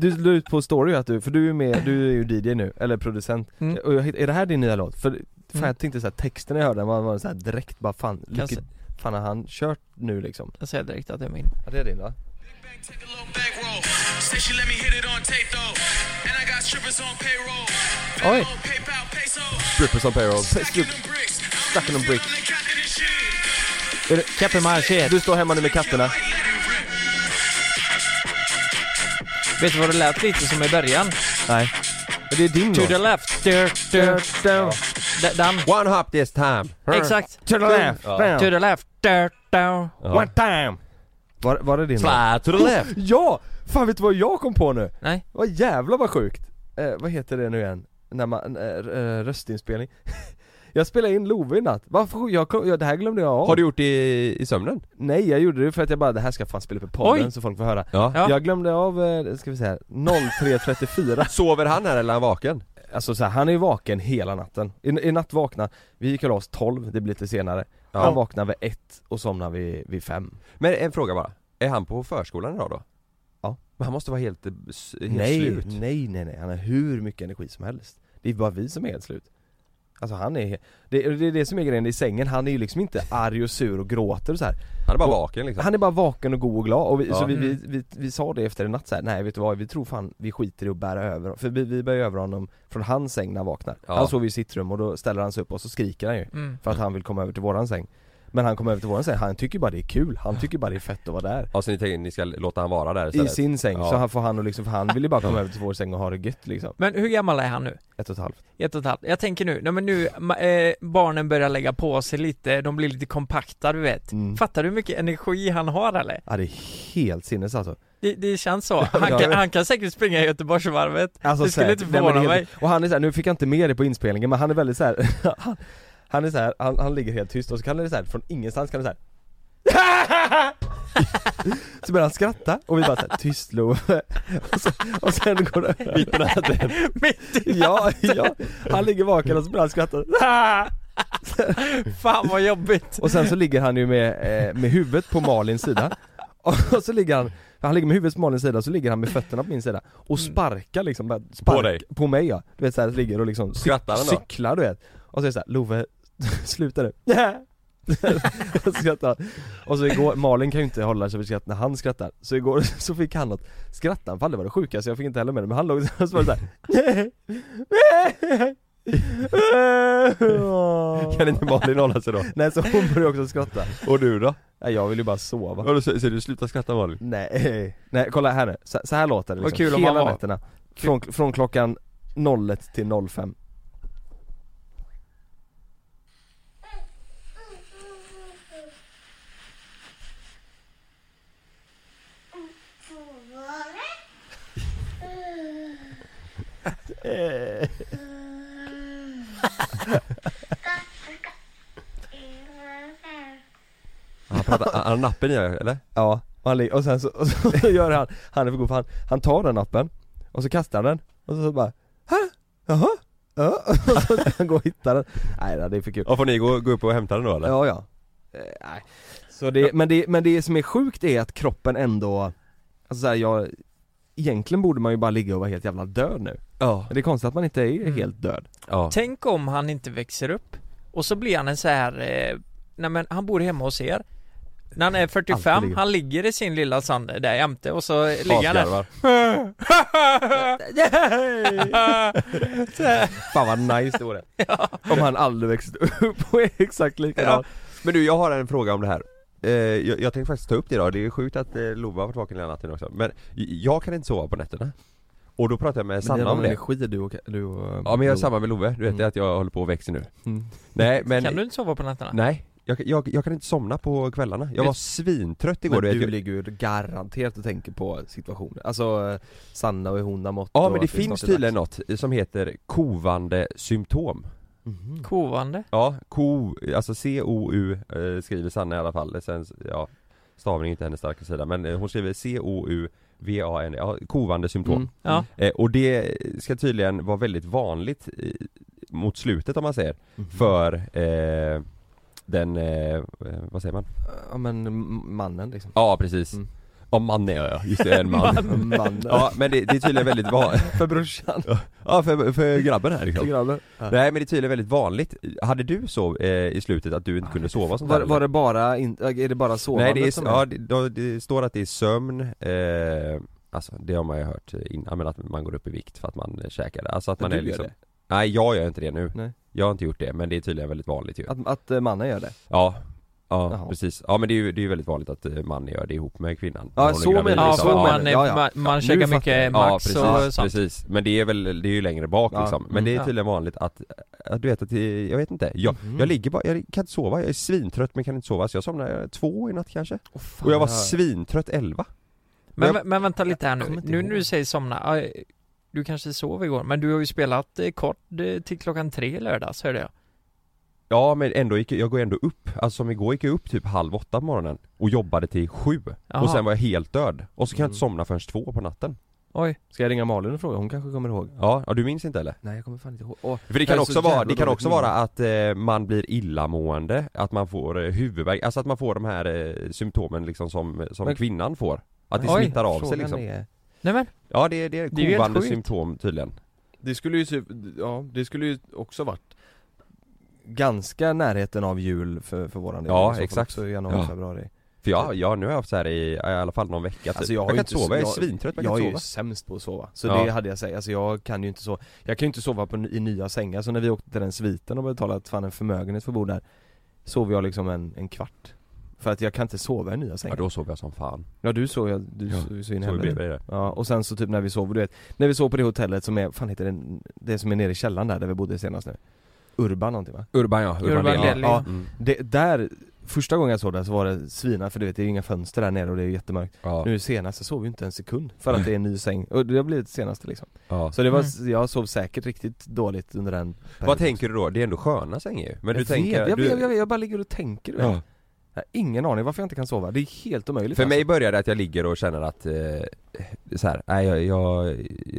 Du la ut på story att du, för du är med, du är ju DJ nu, eller producent Mm. Och jag, är det här din nya låt? För fan Mm. jag tänkte såhär, texten jag hörde den var, var så här direkt bara fan, lycka, se- fan har han kört nu liksom? Jag säger direkt att det är min. Ja det är din va? Got strippers on payroll. Oj! Peso. Strippers on bricks. Marché. du står hemma nu med katterna? Vet du vad det lät lite som i början? Nej Men det är din To låt the left, dirt, dirt, down, D- Den. One hop this time. Exakt. to the left, To the left, dirt, down. Ja. one time Var, var det din låt? Slide to the left. Ja! Fan vet du vad jag kom på nu? Nej. Vad jävla vad sjukt! Eh, vad heter det nu igen? När man, eh, eh, röstinspelning Jag spelade in Love i natt, varför? Jag, jag, det här glömde jag av Har du gjort det i, i sömnen? Nej jag gjorde det för att jag bara, det här ska fan spela upp i podden Oj. så folk får höra Ja. Ja. Jag glömde av, eh, ska vi säga, 03.34 Sover han här eller är han vaken? Alltså så här, han är ju vaken hela natten I, I natt vaknar, vi gick oss 12, det blir lite senare Ja. Han vaknar vid ett och somnar vid, vid fem Men en fråga bara. Är han på förskolan idag då? Ja. Men han måste vara helt, eh, helt nej, slut. nej, nej, nej, han har hur mycket energi som helst Det är bara vi som är helt slut Alltså han är, det, det är det som är grejen i sängen, han är ju liksom inte arg och sur och gråter och så här. Han är bara Och- vaken liksom. Han är bara vaken och god och glad och vi, Ja. så vi, vi, Mm. vi, vi sa det efter en natt så här, nej vet du vad, vi tror fan vi skiter i att bära över För vi, vi bär över honom från hans säng när han vaknar Ja. Han sover i sitt rum och då ställer han sig upp och så skriker han ju Mm. För att han vill komma över till våran säng Men han kommer över till våran säng, han tycker bara det är kul, han tycker bara det är fett att vara där Ja så ni tänker ni ska låta han vara där I istället? sin säng, Ja. så han får han och liksom, för han vill ju bara komma över till vår säng och ha det gött liksom Men hur gammal är han nu? Ett och ett halvt Ett och ett halvt. Jag tänker nu, nej men nu, eh, barnen börjar lägga på sig lite, de blir lite kompakta du vet. mm. Fattar du hur mycket energi han har eller? Ja det är helt sinnes alltså Det, det känns så. Han kan, han kan säkert springa i Göteborgsvarvet. Alltså Det skulle säkert. inte förvåna helt- Och han är så här, nu fick jag inte med det på inspelningen men han är väldigt så här. han, han är så här, han, han ligger helt tyst och så kan det så här, från ingenstans kan det så här. Så börjar han skratta och vi bara såhär, tyst Love och, så, och sen går det Mitt på natten. Mitt i Ja, ja, han ligger vaken och så börjar han skratta Fan vad jobbigt. Och sen så ligger han ju med, eh, med huvudet på Malins sida Och så ligger han, han ligger med huvudet på Malins sida, så ligger han med fötterna på min sida Och sparkar liksom, spark, På dig? På mig ja, du vet såhär, ligger och liksom Skrattar han då? cyklar du vet Och så är det såhär, Love, sluta nu. Och han. Och så igår, Malin kan ju inte hålla sig för skratt när han skrattar. Så igår så fick han något skrattanfall, det var det sjukaste, jag fick inte heller med det Men han låg och så var det såhär Kan inte Malin hålla sig då? Nej så hon började också skratta. Och du då? Nej jag vill ju bara sova. Vadå, så, så du slutar skratta Malin? Nej, nej kolla här nu, så, så här låter det Vad liksom, kul om hela var. nätterna. Från, från klockan 01 till 05 Han pratar, han har nappen i eller? Ja, och, han, ligger- och sen så, och så gör han, han är för god för han, han tar den appen och så kastar han den och så, så bara Hä? Jaha? Ja, och så han går och hittar den Nej det är för kul Ja får ni gå, gå upp och hämta den då eller? Ja ja eh, Nej Så det, men det, men det som är sjukt är att kroppen ändå Alltså så här, jag Egentligen borde man ju bara ligga och vara helt jävla död nu. Ja, Men det är konstigt att man inte är Mm. helt död. Ja. Tänk om han inte växer upp och så blir han en så här, eh, nej men han bor hemma hos er. När han är 45, Alltid ligger. han ligger i sin lilla sand där jämte och så ligger han där. Fan vad nice det vore. Om han aldrig växte upp och är exakt likadan. Men du, jag har en fråga om det här eh, jag, jag tänkte faktiskt ta upp det idag, det är sjukt att eh, Lova har varit vaken hela natten också. Men jag kan inte sova på nätterna. Och då pratade jag med Men Sanna det om det. energi du och, du och Ja men jag är samma med Love, du vet Mm. att jag håller på och växer nu. Mm. Nej men, Kan du inte sova på nätterna? nej. Jag, jag, jag kan inte somna på kvällarna, jag var svintrött igår Men du vet du ligger ju garanterat och tänker på situationen Alltså eh, Sanna och hur hon har mått Ja men det att finns tydligen något som heter kovande symptom Mhm. Kovande? Ja, ko, alltså C-O-U eh, skriver Sanna i alla fall, sen, ja Stavning är inte hennes starka sida men eh, hon skriver C-O-U V-A-N, ja, kovande symptom Mm. Ja. eh, Och det ska tydligen vara väldigt vanligt i, mot slutet om man säger Mhm. För eh, den, eh, eh, vad säger man? Ja men mannen liksom Ja precis Mm. Om man är jag, just det, en man. Ja men det, det är tydligen väldigt vanligt För brorsan. Ja för, för grabben här För liksom grabben. Ja. Nej men det är tydligen väldigt vanligt Hade du så eh, i slutet att du inte kunde sova sånt Var, där, var det bara, in, är det bara sovandet Nej det är, ja, det, det står att det är sömn, eh, alltså det har man ju hört innan men att man går upp i vikt för att man eh, käkar alltså att Men man är liksom det? Nej jag gör inte det nu, Nej. jag har inte gjort det men det är tydligen väldigt vanligt ju Att, att eh, mannen gör det? Ja Ja Jaha. precis, ja men det är ju det är ju väldigt vanligt att eh, man gör det ihop med kvinnan. Ja, När hon är så gravid, menar Ja, du, liksom. så man, menar Ja, ja. man, man Ja, käkar fattar mycket jag. Ja Max precis, och sånt. Precis, men det är väl, det är ju längre bak Ja. liksom. Men det är Mm. tydligen vanligt att, att du vet att det, jag vet inte, jag, Mhm. jag ligger bara, jag kan inte sova, jag är svintrött men kan inte sova. Så jag somnade två i natt kanske. Åh, fan, Och jag var svintrött elva. Men, Jag- men vänta lite här nu, kommer inte nu när du säger somna, ja, du kanske sov igår, men du har ju spelat eh, kort eh, till klockan tre i lördags hörde jag Ja men ändå gick, jag går ändå upp, alltså som igår gick jag upp typ halv åtta på morgonen och jobbade till sju Jaha. och sen var jag helt död och så kan jag inte Mm. somna förrän två på natten Oj, Ska jag ringa Malin och fråga? Hon kanske kommer ihåg? Ja, ja du minns inte eller? Nej jag kommer fan inte ihåg. Åh, För det kan också så vara, det kan också vara att eh, man blir illamående, att man får eh, huvudvärk, alltså att man får de här eh, symptomen liksom som, som Men- kvinnan får Att det Oj, smittar av sig liksom är- nej men, Ja det är, det är Det är ju helt kovande sjukt. symptom tydligen Det skulle ju typ, ja det skulle ju också varit Ganska närheten av jul för, för våran del Ja, så exakt. i januari, Ja. februari. För jag, jag nu har jag haft så här i, i alla fall någon vecka typ. Alltså, jag jag, kan inte sova, jag är jag- svintrött men Jag jag är kan ju inte sova sämst på att sova, så Ja. det hade jag sagt, alltså jag kan ju inte sova Jag kan ju inte sova på, i nya sängar, så när vi åkte till den sviten och betalat fan en förmögenhet för att bo där Sov jag liksom en, en kvart. För att jag kan inte sova i nya Ja sängar då sover jag som fan. Ja du sov, jag, du Ja, sov så in dig Ja, och sen så typ när vi sov, du vet När vi sov på det hotellet som är, fan heter det, det som är nere i källaren där, där vi bodde senast nu Urban någonting va? Urban ja, Urban Ledley. Ledley. Ja, Mm. det, där, första gången jag såg det så var det svina för du vet det är ju inga fönster där nere och det är jättemörkt ja. Nu senast så sov vi inte en sekund för att det är en ny säng, och det har blivit senaste liksom ja. Så det var, Mm. jag sov säkert riktigt dåligt under den Vad perioden. tänker du då? Det är ändå sköna sängar ju Men du jag tänker, vet, jag, du... jag, vet, jag bara ligger och tänker du vet. Ja. Jag har ingen aning varför jag inte kan sova, det är helt omöjligt För mig alltså. börjar det att jag ligger och känner att, eh, så här, nej jag, jag,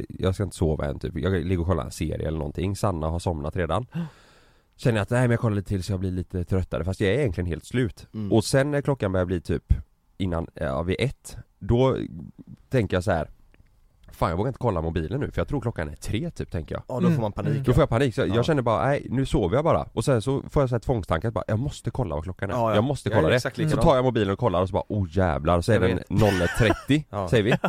jag ska inte sova än typ, jag ligger och kollar en serie eller någonting, Sanna har somnat redan Känner jag att nej men jag kollar lite till så jag blir lite tröttare fast jag är egentligen helt slut Mm. Och sen när klockan börjar bli typ innan, ja vid ett, då tänker jag så här. Fan jag vågar inte kolla mobilen nu för jag tror klockan är tre typ tänker jag Ja då får man Mm. panik Då får jag panik, så Ja. jag känner bara nej nu sover jag bara och sen så får jag så här tvångstankar att bara jag måste kolla vad klockan är, Ja, ja. jag måste Jag kolla det exakt Så tar jag mobilen och kollar och så bara oh jävlar och så är Jag den vet. 01.30 Ja. säger vi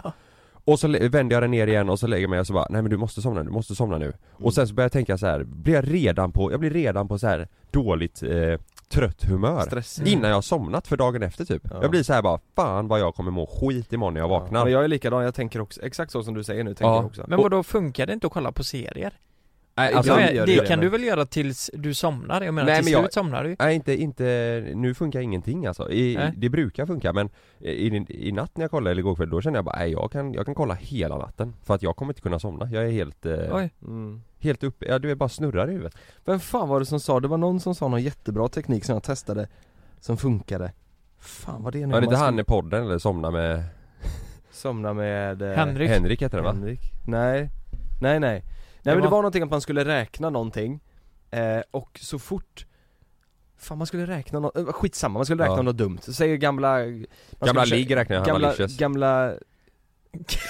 Och så vänder jag den ner igen och så lägger jag mig och så bara nej men du måste somna nu, du måste somna nu Mm. Och sen så börjar jag tänka så här, blir jag redan på, jag blir redan på så här dåligt eh, trött humör Stressig Innan jag har somnat för dagen efter typ Ja. Jag blir så här bara, fan vad jag kommer må skit imorgon när jag vaknar Ja, men jag är likadan, jag tänker också, exakt så som du säger nu tänker Ja. jag också men vadå funkar det inte att kolla på serier? Nej, alltså, det, det kan men- du väl göra tills du somnar? Jag menar Nej, till men jag- slut somnar du Nej inte, inte, nu funkar ingenting alltså. I, Nej. Det brukar funka men i, i natt när jag kollade eller igår kväll då kände jag bara nej jag kan, jag kan kolla hela natten För att jag kommer inte kunna somna, jag är helt, eh, Oj, mm. helt uppe, ja du är bara snurrar i huvudet Vem fan var det som sa, det var någon som sa någon jättebra teknik som jag testade Som funkade Fan vad det är nu Var det inte han i podden eller somna med Somna med eh, Henrik Henrik heter det va? Henrik? Nej nej Nej men det var- någonting att man skulle räkna någonting eh, Och så fort Fan man skulle räkna något, eh, skitsamma man skulle räkna Ja. något dumt, säg gamla man Gamla skulle ligg räknar jag, Gamla, licious. gamla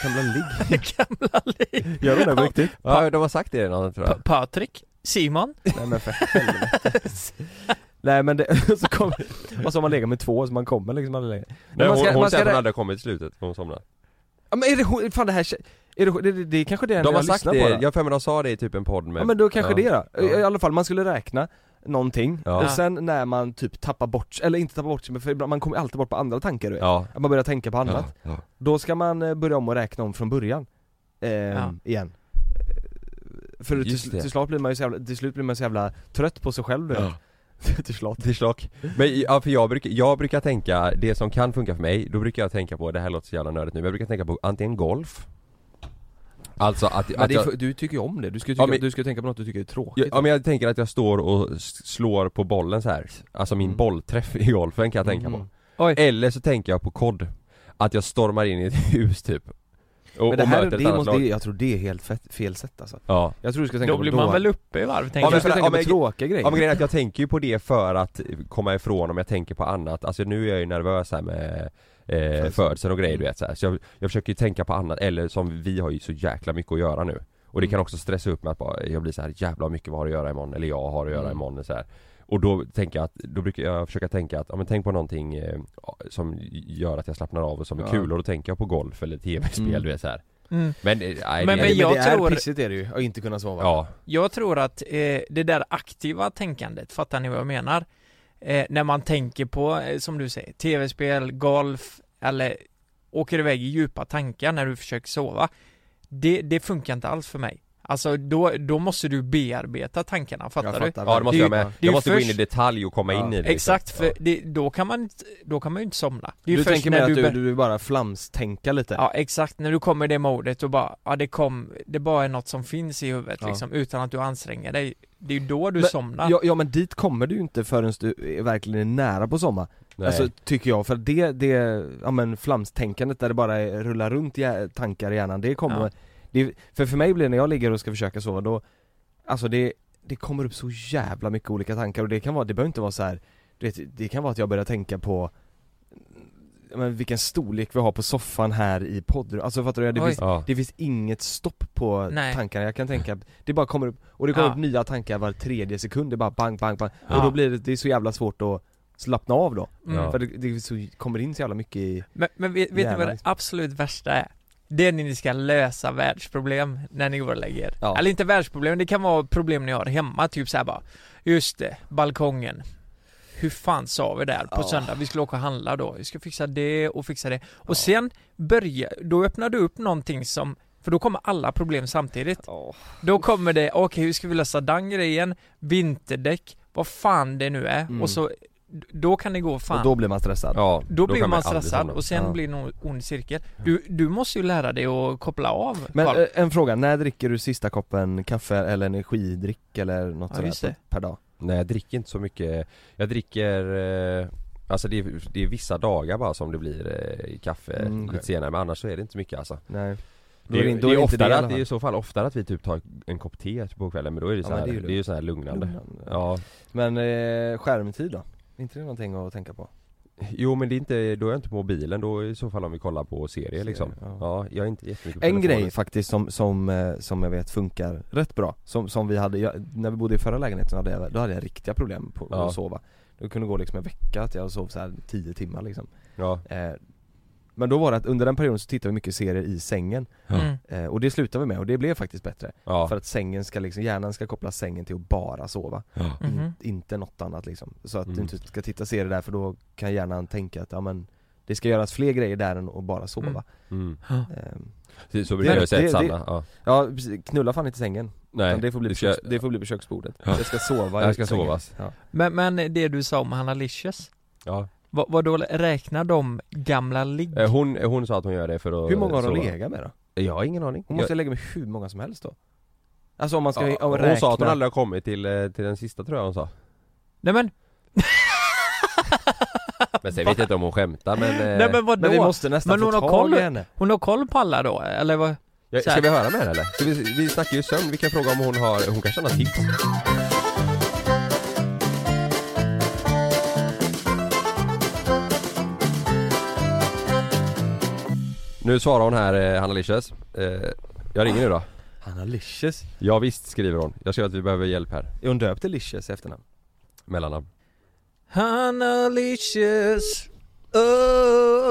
Gamla ligg? Gamla liv Gör de det på riktigt? Ja de har sagt det redan tror jag Pa- Patrik? Simon? Nej men för helvete Nej men det, så kom, och så har man legat med två så man kommer liksom aldrig längre Nej, man ska- hon, hon man ska säger att hon rä- hade kommit till slutet, hon somnade Ja men är det hon, fan det här, är det, det, det, är kanske det De jag har sagt det, på jag har för mig de sa det i typ en podd med Ja men då kanske Ja. det då, I, Ja. i alla fall man skulle räkna någonting, Ja. och sen när man typ tappar bort, eller inte tappar bort sig men för ibland- man kommer alltid bort på andra tankar du vet Ja, Att man börjar tänka på annat, ja, ja. då ska man eh, börja om och räkna om från början eh, Ja. Igen För till, till, slut blir man ju så jävla, till slut blir man så jävla trött på sig själv du vet Ja. Till slut Till slock. Men ja, för jag brukar, jag brukar tänka, det som kan funka för mig, då brukar jag tänka på, det här låter så jävla nördigt nu, men jag brukar tänka på antingen golf Alltså att, Men att det jag, du tycker ju om det, du ska ju Ja, tycka, men- du ska tänka på något du tycker är tråkigt ja, men jag tänker att jag står och slår på bollen så här. alltså min Mm. bollträff i golfen kan jag tänka på. Mm. Oj, Eller så tänker jag på kod, att jag stormar in i ett hus typ. Och, Men det här, det måste, lag. jag tror det är helt fett, fel sätt alltså. Ja, Jag tror du ska tänka då på blir då, man väl uppe i varv Ja, tänker men du jag ska ja, tänka på men- tråkiga grejer. Ja men grejen är att jag tänker ju på det för att komma ifrån om jag tänker på annat, alltså nu är jag ju nervös här med eh, födseln och grejer du vet så, här. så jag, jag försöker ju tänka på annat, eller som vi har ju så jäkla mycket att göra nu Och det kan också stressa upp med att bara, jag blir så här jävla mycket vad har att göra imorgon, eller jag har att göra Mm. imorgon så här. Och då tänker jag att, då brukar jag försöka tänka att, ja men tänk på någonting eh, som gör att jag slappnar av och som är Ja. kul och då tänker jag på golf eller tv-spel Mm. du vet så här. Mm. Men, eh, nej, Men- men Men jag det är tror- pissigt är det ju, att inte kunna sova Ja, Jag tror att eh, det där aktiva tänkandet, fattar ni vad jag menar? Eh, när man tänker på, eh, som du säger, tv-spel, golf eller åker iväg i djupa tankar när du försöker sova. Det, det funkar inte alls för mig. Alltså då, då måste du bearbeta tankarna, fattar Jag du? fattar ja det måste Det jag med. Jag måste gå in i först- detalj och komma Ja. in i det liksom. Exakt, för Ja. det, då, kan man inte, då kan man ju inte somna. Det är Du först tänker mer att du, bör- du bara flamstänka lite? Ja exakt, när du kommer i det modet och bara, ja det kom, det bara är något som finns i huvudet Ja. liksom, utan att du anstränger dig. Det är ju då du Men- somnar. Ja, ja men dit kommer du ju inte förrän du är verkligen är nära på sommar Nej. Alltså tycker jag, för det, det, ja men flamstänkandet där det bara är, rullar runt tankar i hjärnan, det kommer Ja. det, För för mig blir det när jag ligger och ska försöka sova då Alltså det, det kommer upp så jävla mycket olika tankar och det kan vara, det behöver inte vara så här. du vet, det kan vara att jag börjar tänka på men vilken storlek vi har på soffan här i poddrummet, alltså fattar du? Det Oj. finns, ja. det finns inget stopp på Nej. tankarna, jag kan tänka, det bara kommer upp, och det kommer Ja. upp nya tankar var tredje sekund, det bara bang bang bang Ja. Och då blir det, det är så jävla svårt att slappna av då Mm. För det, det så, kommer in så jävla mycket i, Men, men vet, vet ni vad det absolut värsta är? Det är när ni ska lösa världsproblem när ni går och lägger er. Ja. Eller inte världsproblem, det kan vara problem ni har hemma, typ såhär bara Just det, balkongen Hur fan sa vi där på Ja. söndag? Vi skulle åka och handla då, vi ska fixa det och fixa det Och sen börja, då öppnar du upp någonting som för då kommer alla problem samtidigt. Då kommer det, okej hur ska vi lösa den grejen? Vinterdäck, vad fan det nu är. Mm. Och så, då kan det gå fan och då blir man stressad Ja, då blir kan man stressad och sen Ja. blir det en ond cirkel. Du, du måste ju lära dig att koppla av Men Carl. eh, en fråga, när dricker du sista koppen kaffe eller energidryck eller något Ja, sådär det. per dag? Nej jag dricker inte så mycket Jag dricker eh, Alltså det är, det är vissa dagar bara som det blir eh, kaffe Mm. lite senare men annars så är det inte så mycket alltså Nej Det är, det är, inte oftare i alla att, det är i så fall oftare att vi typ tar en kopp te på kvällen men då är det Ja, så här, det är det, ju är ju så här lugnande Lugnande. Ja Men eh, skärmtid då? Är inte det någonting att tänka på? Jo men det är inte, då är jag inte på mobilen då i så fall om vi kollar på serier Serier, liksom ja. Ja, jag är inte jättemycket på En telefonen. grej faktiskt som, som, eh, som jag vet funkar rätt bra, som, som vi hade, jag, när vi bodde i förra lägenheten hade jag, då hade jag riktiga problem på Ja. att sova Det kunde gå liksom en vecka att jag sov så här 10 timmar liksom Ja, eh, Men då var det att under den perioden så tittade vi mycket serier i sängen Mm. eh, Och det slutade vi med och det blev faktiskt bättre ja, För att sängen ska liksom, hjärnan ska koppla sängen till att bara sova ja. Mhm. In, Inte något annat liksom Så att Mm. du inte ska titta serier där för då kan hjärnan tänka att ja men Det ska göras fler grejer där än att bara sova Mm. Mm. Ehm, Så, brukar Det- jag säga till det- Sanna, ja. Ja, knulla fan inte sängen Nej, det får, bli ska, köks, det får bli på köksbordet Ja. Jag ska sova Jag ska sovas. ja. Men, men det du sa om Hanna Licious ja. Vad, vad då räknar de gamla ligg? Eh, Hon, hon sa att hon gör det för att Hur många har de sova. legat med då? Jag har ingen aning Hon måste jag, lägga med hur många som helst då? Alltså om man ska ja, om man Hon räkna sa att hon aldrig har kommit till, eh, till den sista tror jag hon sa Nej men, Men sen vet jag inte om hon skämtar men, eh, nej men vadå? Men vi måste nästan Men få hon har tag koll. i henne Hon har koll på alla då, eller vad? ja, så här- Ska vi höra med henne eller? Ska vi, vi snackar ju sömn, vi kan fråga om hon har, hon kanske har några tips Nu svarar hon här, eh, Hanna Licious eh, Jag ringer nu då Hanna Licious Ja visst skriver hon, jag ser att vi behöver hjälp här Är hon döpt till Licious i efternamn? Mellannamn Hanna Licious oh,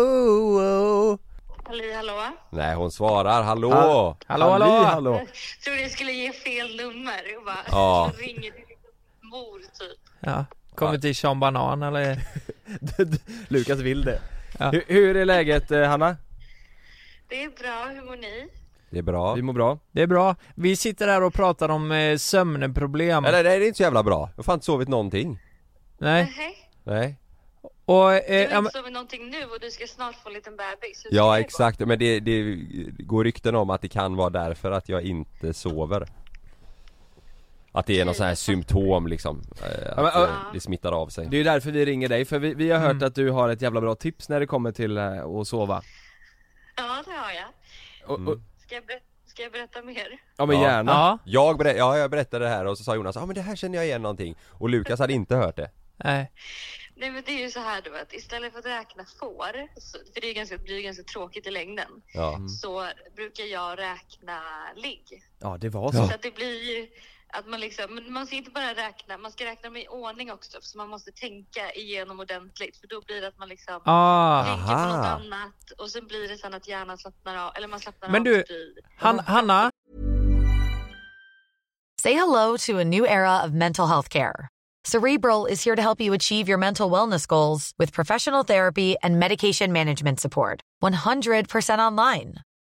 oh, oh. Halli hallå? Nej hon svarar, hallå! Ha- Hallå, hallå! Halli, hallå! Trodde jag skulle ge fel nummer och bara Ja. ringer till din mor typ. Ja, kommer till Sean Banan eller? Lukas vill det Ja. hur, hur är läget eh, Hanna? Det är bra, hur mår ni? Det är bra Vi mår bra Det är bra. Vi sitter här och pratar om eh, sömnproblem. Eller nej det är inte så jävla bra, jag har fan inte sovit någonting Nej. Nej, Nej Och, du eh, har ja, inte sovit någonting nu och du ska snart få en liten bebis. Hur ska Ja det exakt, men det, det går rykten om att det kan vara därför att jag inte sover Att det är någon sån här symptom liksom, eh, att men, eh, ja. det smittar av sig Det är ju därför vi ringer dig, för vi, vi har hört Mm. att du har ett jävla bra tips när det kommer till eh, att sova? Ja, det har jag. och, och, Ska jag, ber- ska jag berätta mer? Ja men gärna ja. Jag, ber, ja, jag berättade det här och så sa Jonas, ja ah, men det här känner jag igen någonting Och Lukas hade inte hört det Nej. Nej men det är ju så här då att istället för att räkna får, så, för det är ganska, det blir ju ganska tråkigt i längden, Ja. så brukar jag räkna ligg. Ja det var så. Ja. Så att det blir ju att man liksom, men man ska inte bara räkna, man ska räkna med i ordning också, så man måste tänka igenom ordentligt, för då blir det att man liksom Ah. tänker på något Aha. annat och sen blir det sen att hjärnan slappnar av, eller man slappnar Men av du, och blir- Han, Hanna, Say hello to a new era of mental health care. Cerebral is here to help you achieve your mental wellness goals with professional therapy and medication management support. 100% online.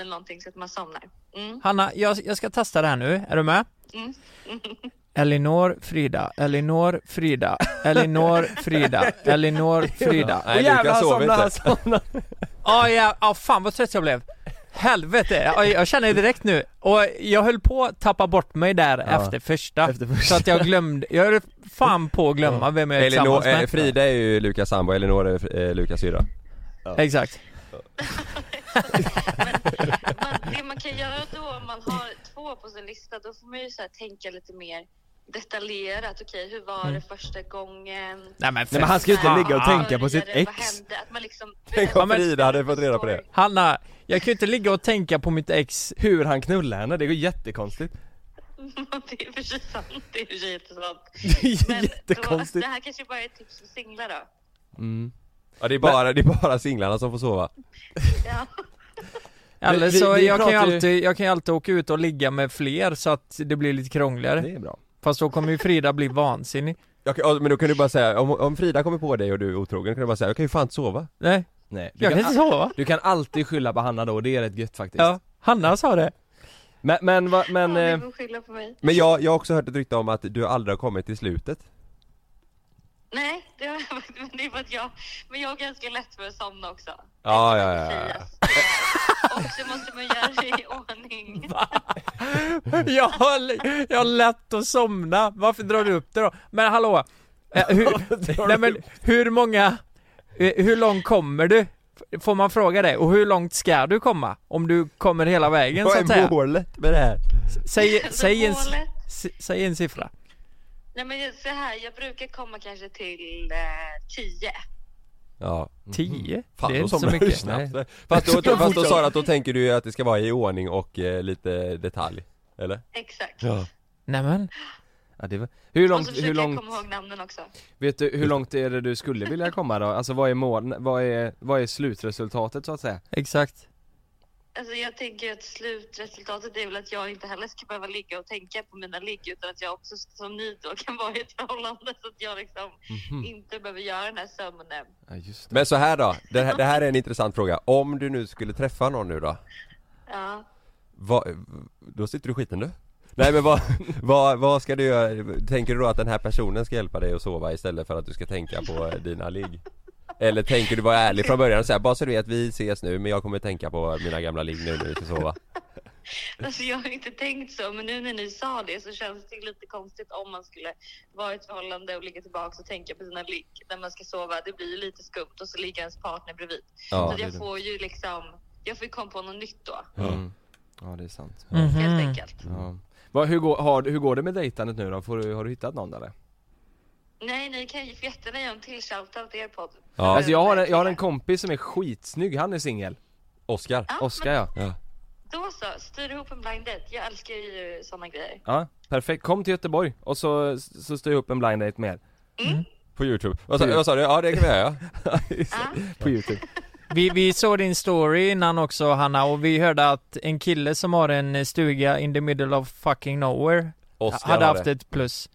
eller någonting så att man somnar. Mm. Hanna, jag, jag ska testa det här nu, är du med? Mm. Elinor, Frida, Elinor, Frida, Elinor, Frida, Elinor, Frida. Nej, Åh, jävlar, Lukas han sover somnade, inte. han somnade. Ja, ja, ja, fan vad trött jag blev. Helvete, jag, jag känner det direkt nu. Och jag höll på att tappa bort mig där Ja, efter första. Efter första. Så att jag glömde, jag höll fan på att glömma vem jag är Elinor, tillsammans med. eh, Frida är ju Lukas sambo, Elinor är eh, Lukas syrra. Exakt man, det man kan göra då om man har två på sin lista, då får man ju så här tänka lite mer detaljerat. Okej, hur var Mm. det första gången? Nej men, Nej men han ska ju inte ligga och tänka på sitt Började, Vad ex. hände? Att man liksom... Tänk om Frida hade fått reda på det. Hanna, jag kan ju inte ligga och tänka på mitt ex Hur han knullar henne, det går jättekonstigt. det är för sig sant. Det är för sig jättesant. Det är Men jättekonstigt. Då, det här kanske bara är ett tips för singlar då. Mm. Ja det är bara, det är bara singlarna som får sova Ja. Eller Vi- vi- så vi jag, kan ju alltid, jag kan ju alltid åka ut och ligga med fler så att det blir lite krångligare Det är bra. Fast då kommer ju Frida bli vansinnig jag Men då kan du bara säga, om, om Frida kommer på dig och du är otrogen kan du bara säga, jag kan ju fan inte sova Nej, Nej, du jag kan inte sova Du kan alltid skylla på Hanna då, det är rätt gött faktiskt. Ja, Hanna sa det Men, men, va, men, ja, eh, ni får skylla på mig. Men jag, jag har också hört ett rykte om att du aldrig har kommit till slutet Nej, det har jag men det är för att jag, men jag har ganska lätt för att somna också. Ja, ja, ja, ja. Och så måste man göra det i ordning. jag, har, jag har lätt att somna, varför drar du upp det då? Men hallå, eh, hur, nej men hur många, eh, hur långt kommer du? Får man fråga det? Och hur långt ska du komma? Om du kommer hela vägen så att Vad är säga? målet med det här? Säg, säg, en, säg en siffra Nej men så här, jag brukar komma kanske till eh, tio. Ja, Tio? fan det är inte så mycket snabbt Fast då, då, fast då sa du att då tänker du ju att det ska vara i ordning och eh, lite detalj, eller? Exakt. Ja. Nej men, ja, det var, hur Och långt, så hur försöker jag långt, komma ihåg namnen också. vet du, hur långt är det du skulle vilja komma då? Alltså vad är mål, vad är, vad är slutresultatet så att säga? exakt Alltså jag tänker att slutresultatet är väl att jag inte heller ska behöva ligga och tänka på mina ligg utan att jag också som ny då kan vara i ett förhållande så att jag liksom Mhm. inte behöver göra den här sömnen. Ja. Men så här då, det här, det här är en intressant fråga. Om du nu skulle träffa någon nu då? Ja. Vad, då sitter du i skiten du? Nej men vad, vad, vad ska du göra? Tänker du då att den här personen ska hjälpa dig att sova istället för att du ska tänka på dina ligg? Eller tänker du vara ärlig från början och säga bara så du vet vi ses nu men jag kommer tänka på mina gamla ligg nu när vi ska sova? Alltså jag har inte tänkt så men nu när ni sa det så känns det lite konstigt om man skulle vara i ett förhållande och ligga tillbaka och tänka på sina ligg när man ska sova. Det blir ju lite skumt och så ligger ens partner bredvid. Ja, så jag får ju liksom, jag får ju komma på något nytt då Mm. Ja det är sant. helt Mhm. enkelt. Ja. Vad, hur, går, har, hur går det med dejtandet nu då? Får du, har du hittat någon eller? Nej, ni kan ju jättegärna göra en till shoutout till er podd. Ja. Alltså jag har, en, jag har en kompis som är skitsnygg, han är singel Oscar. Ja, Oskar ja Ja. Då så, styr ihop en blind date. Jag älskar ju sådana grejer. Ja, perfekt. Kom till Göteborg och så, så styr jag upp en blind date med er På youtube. Vad sa, vad sa du? Ja det kan vi göra ja. på youtube Vi, vi såg din story innan också Hanna och vi hörde att en kille som har en stuga in the middle of fucking nowhere Oscar hade haft det. ett plus.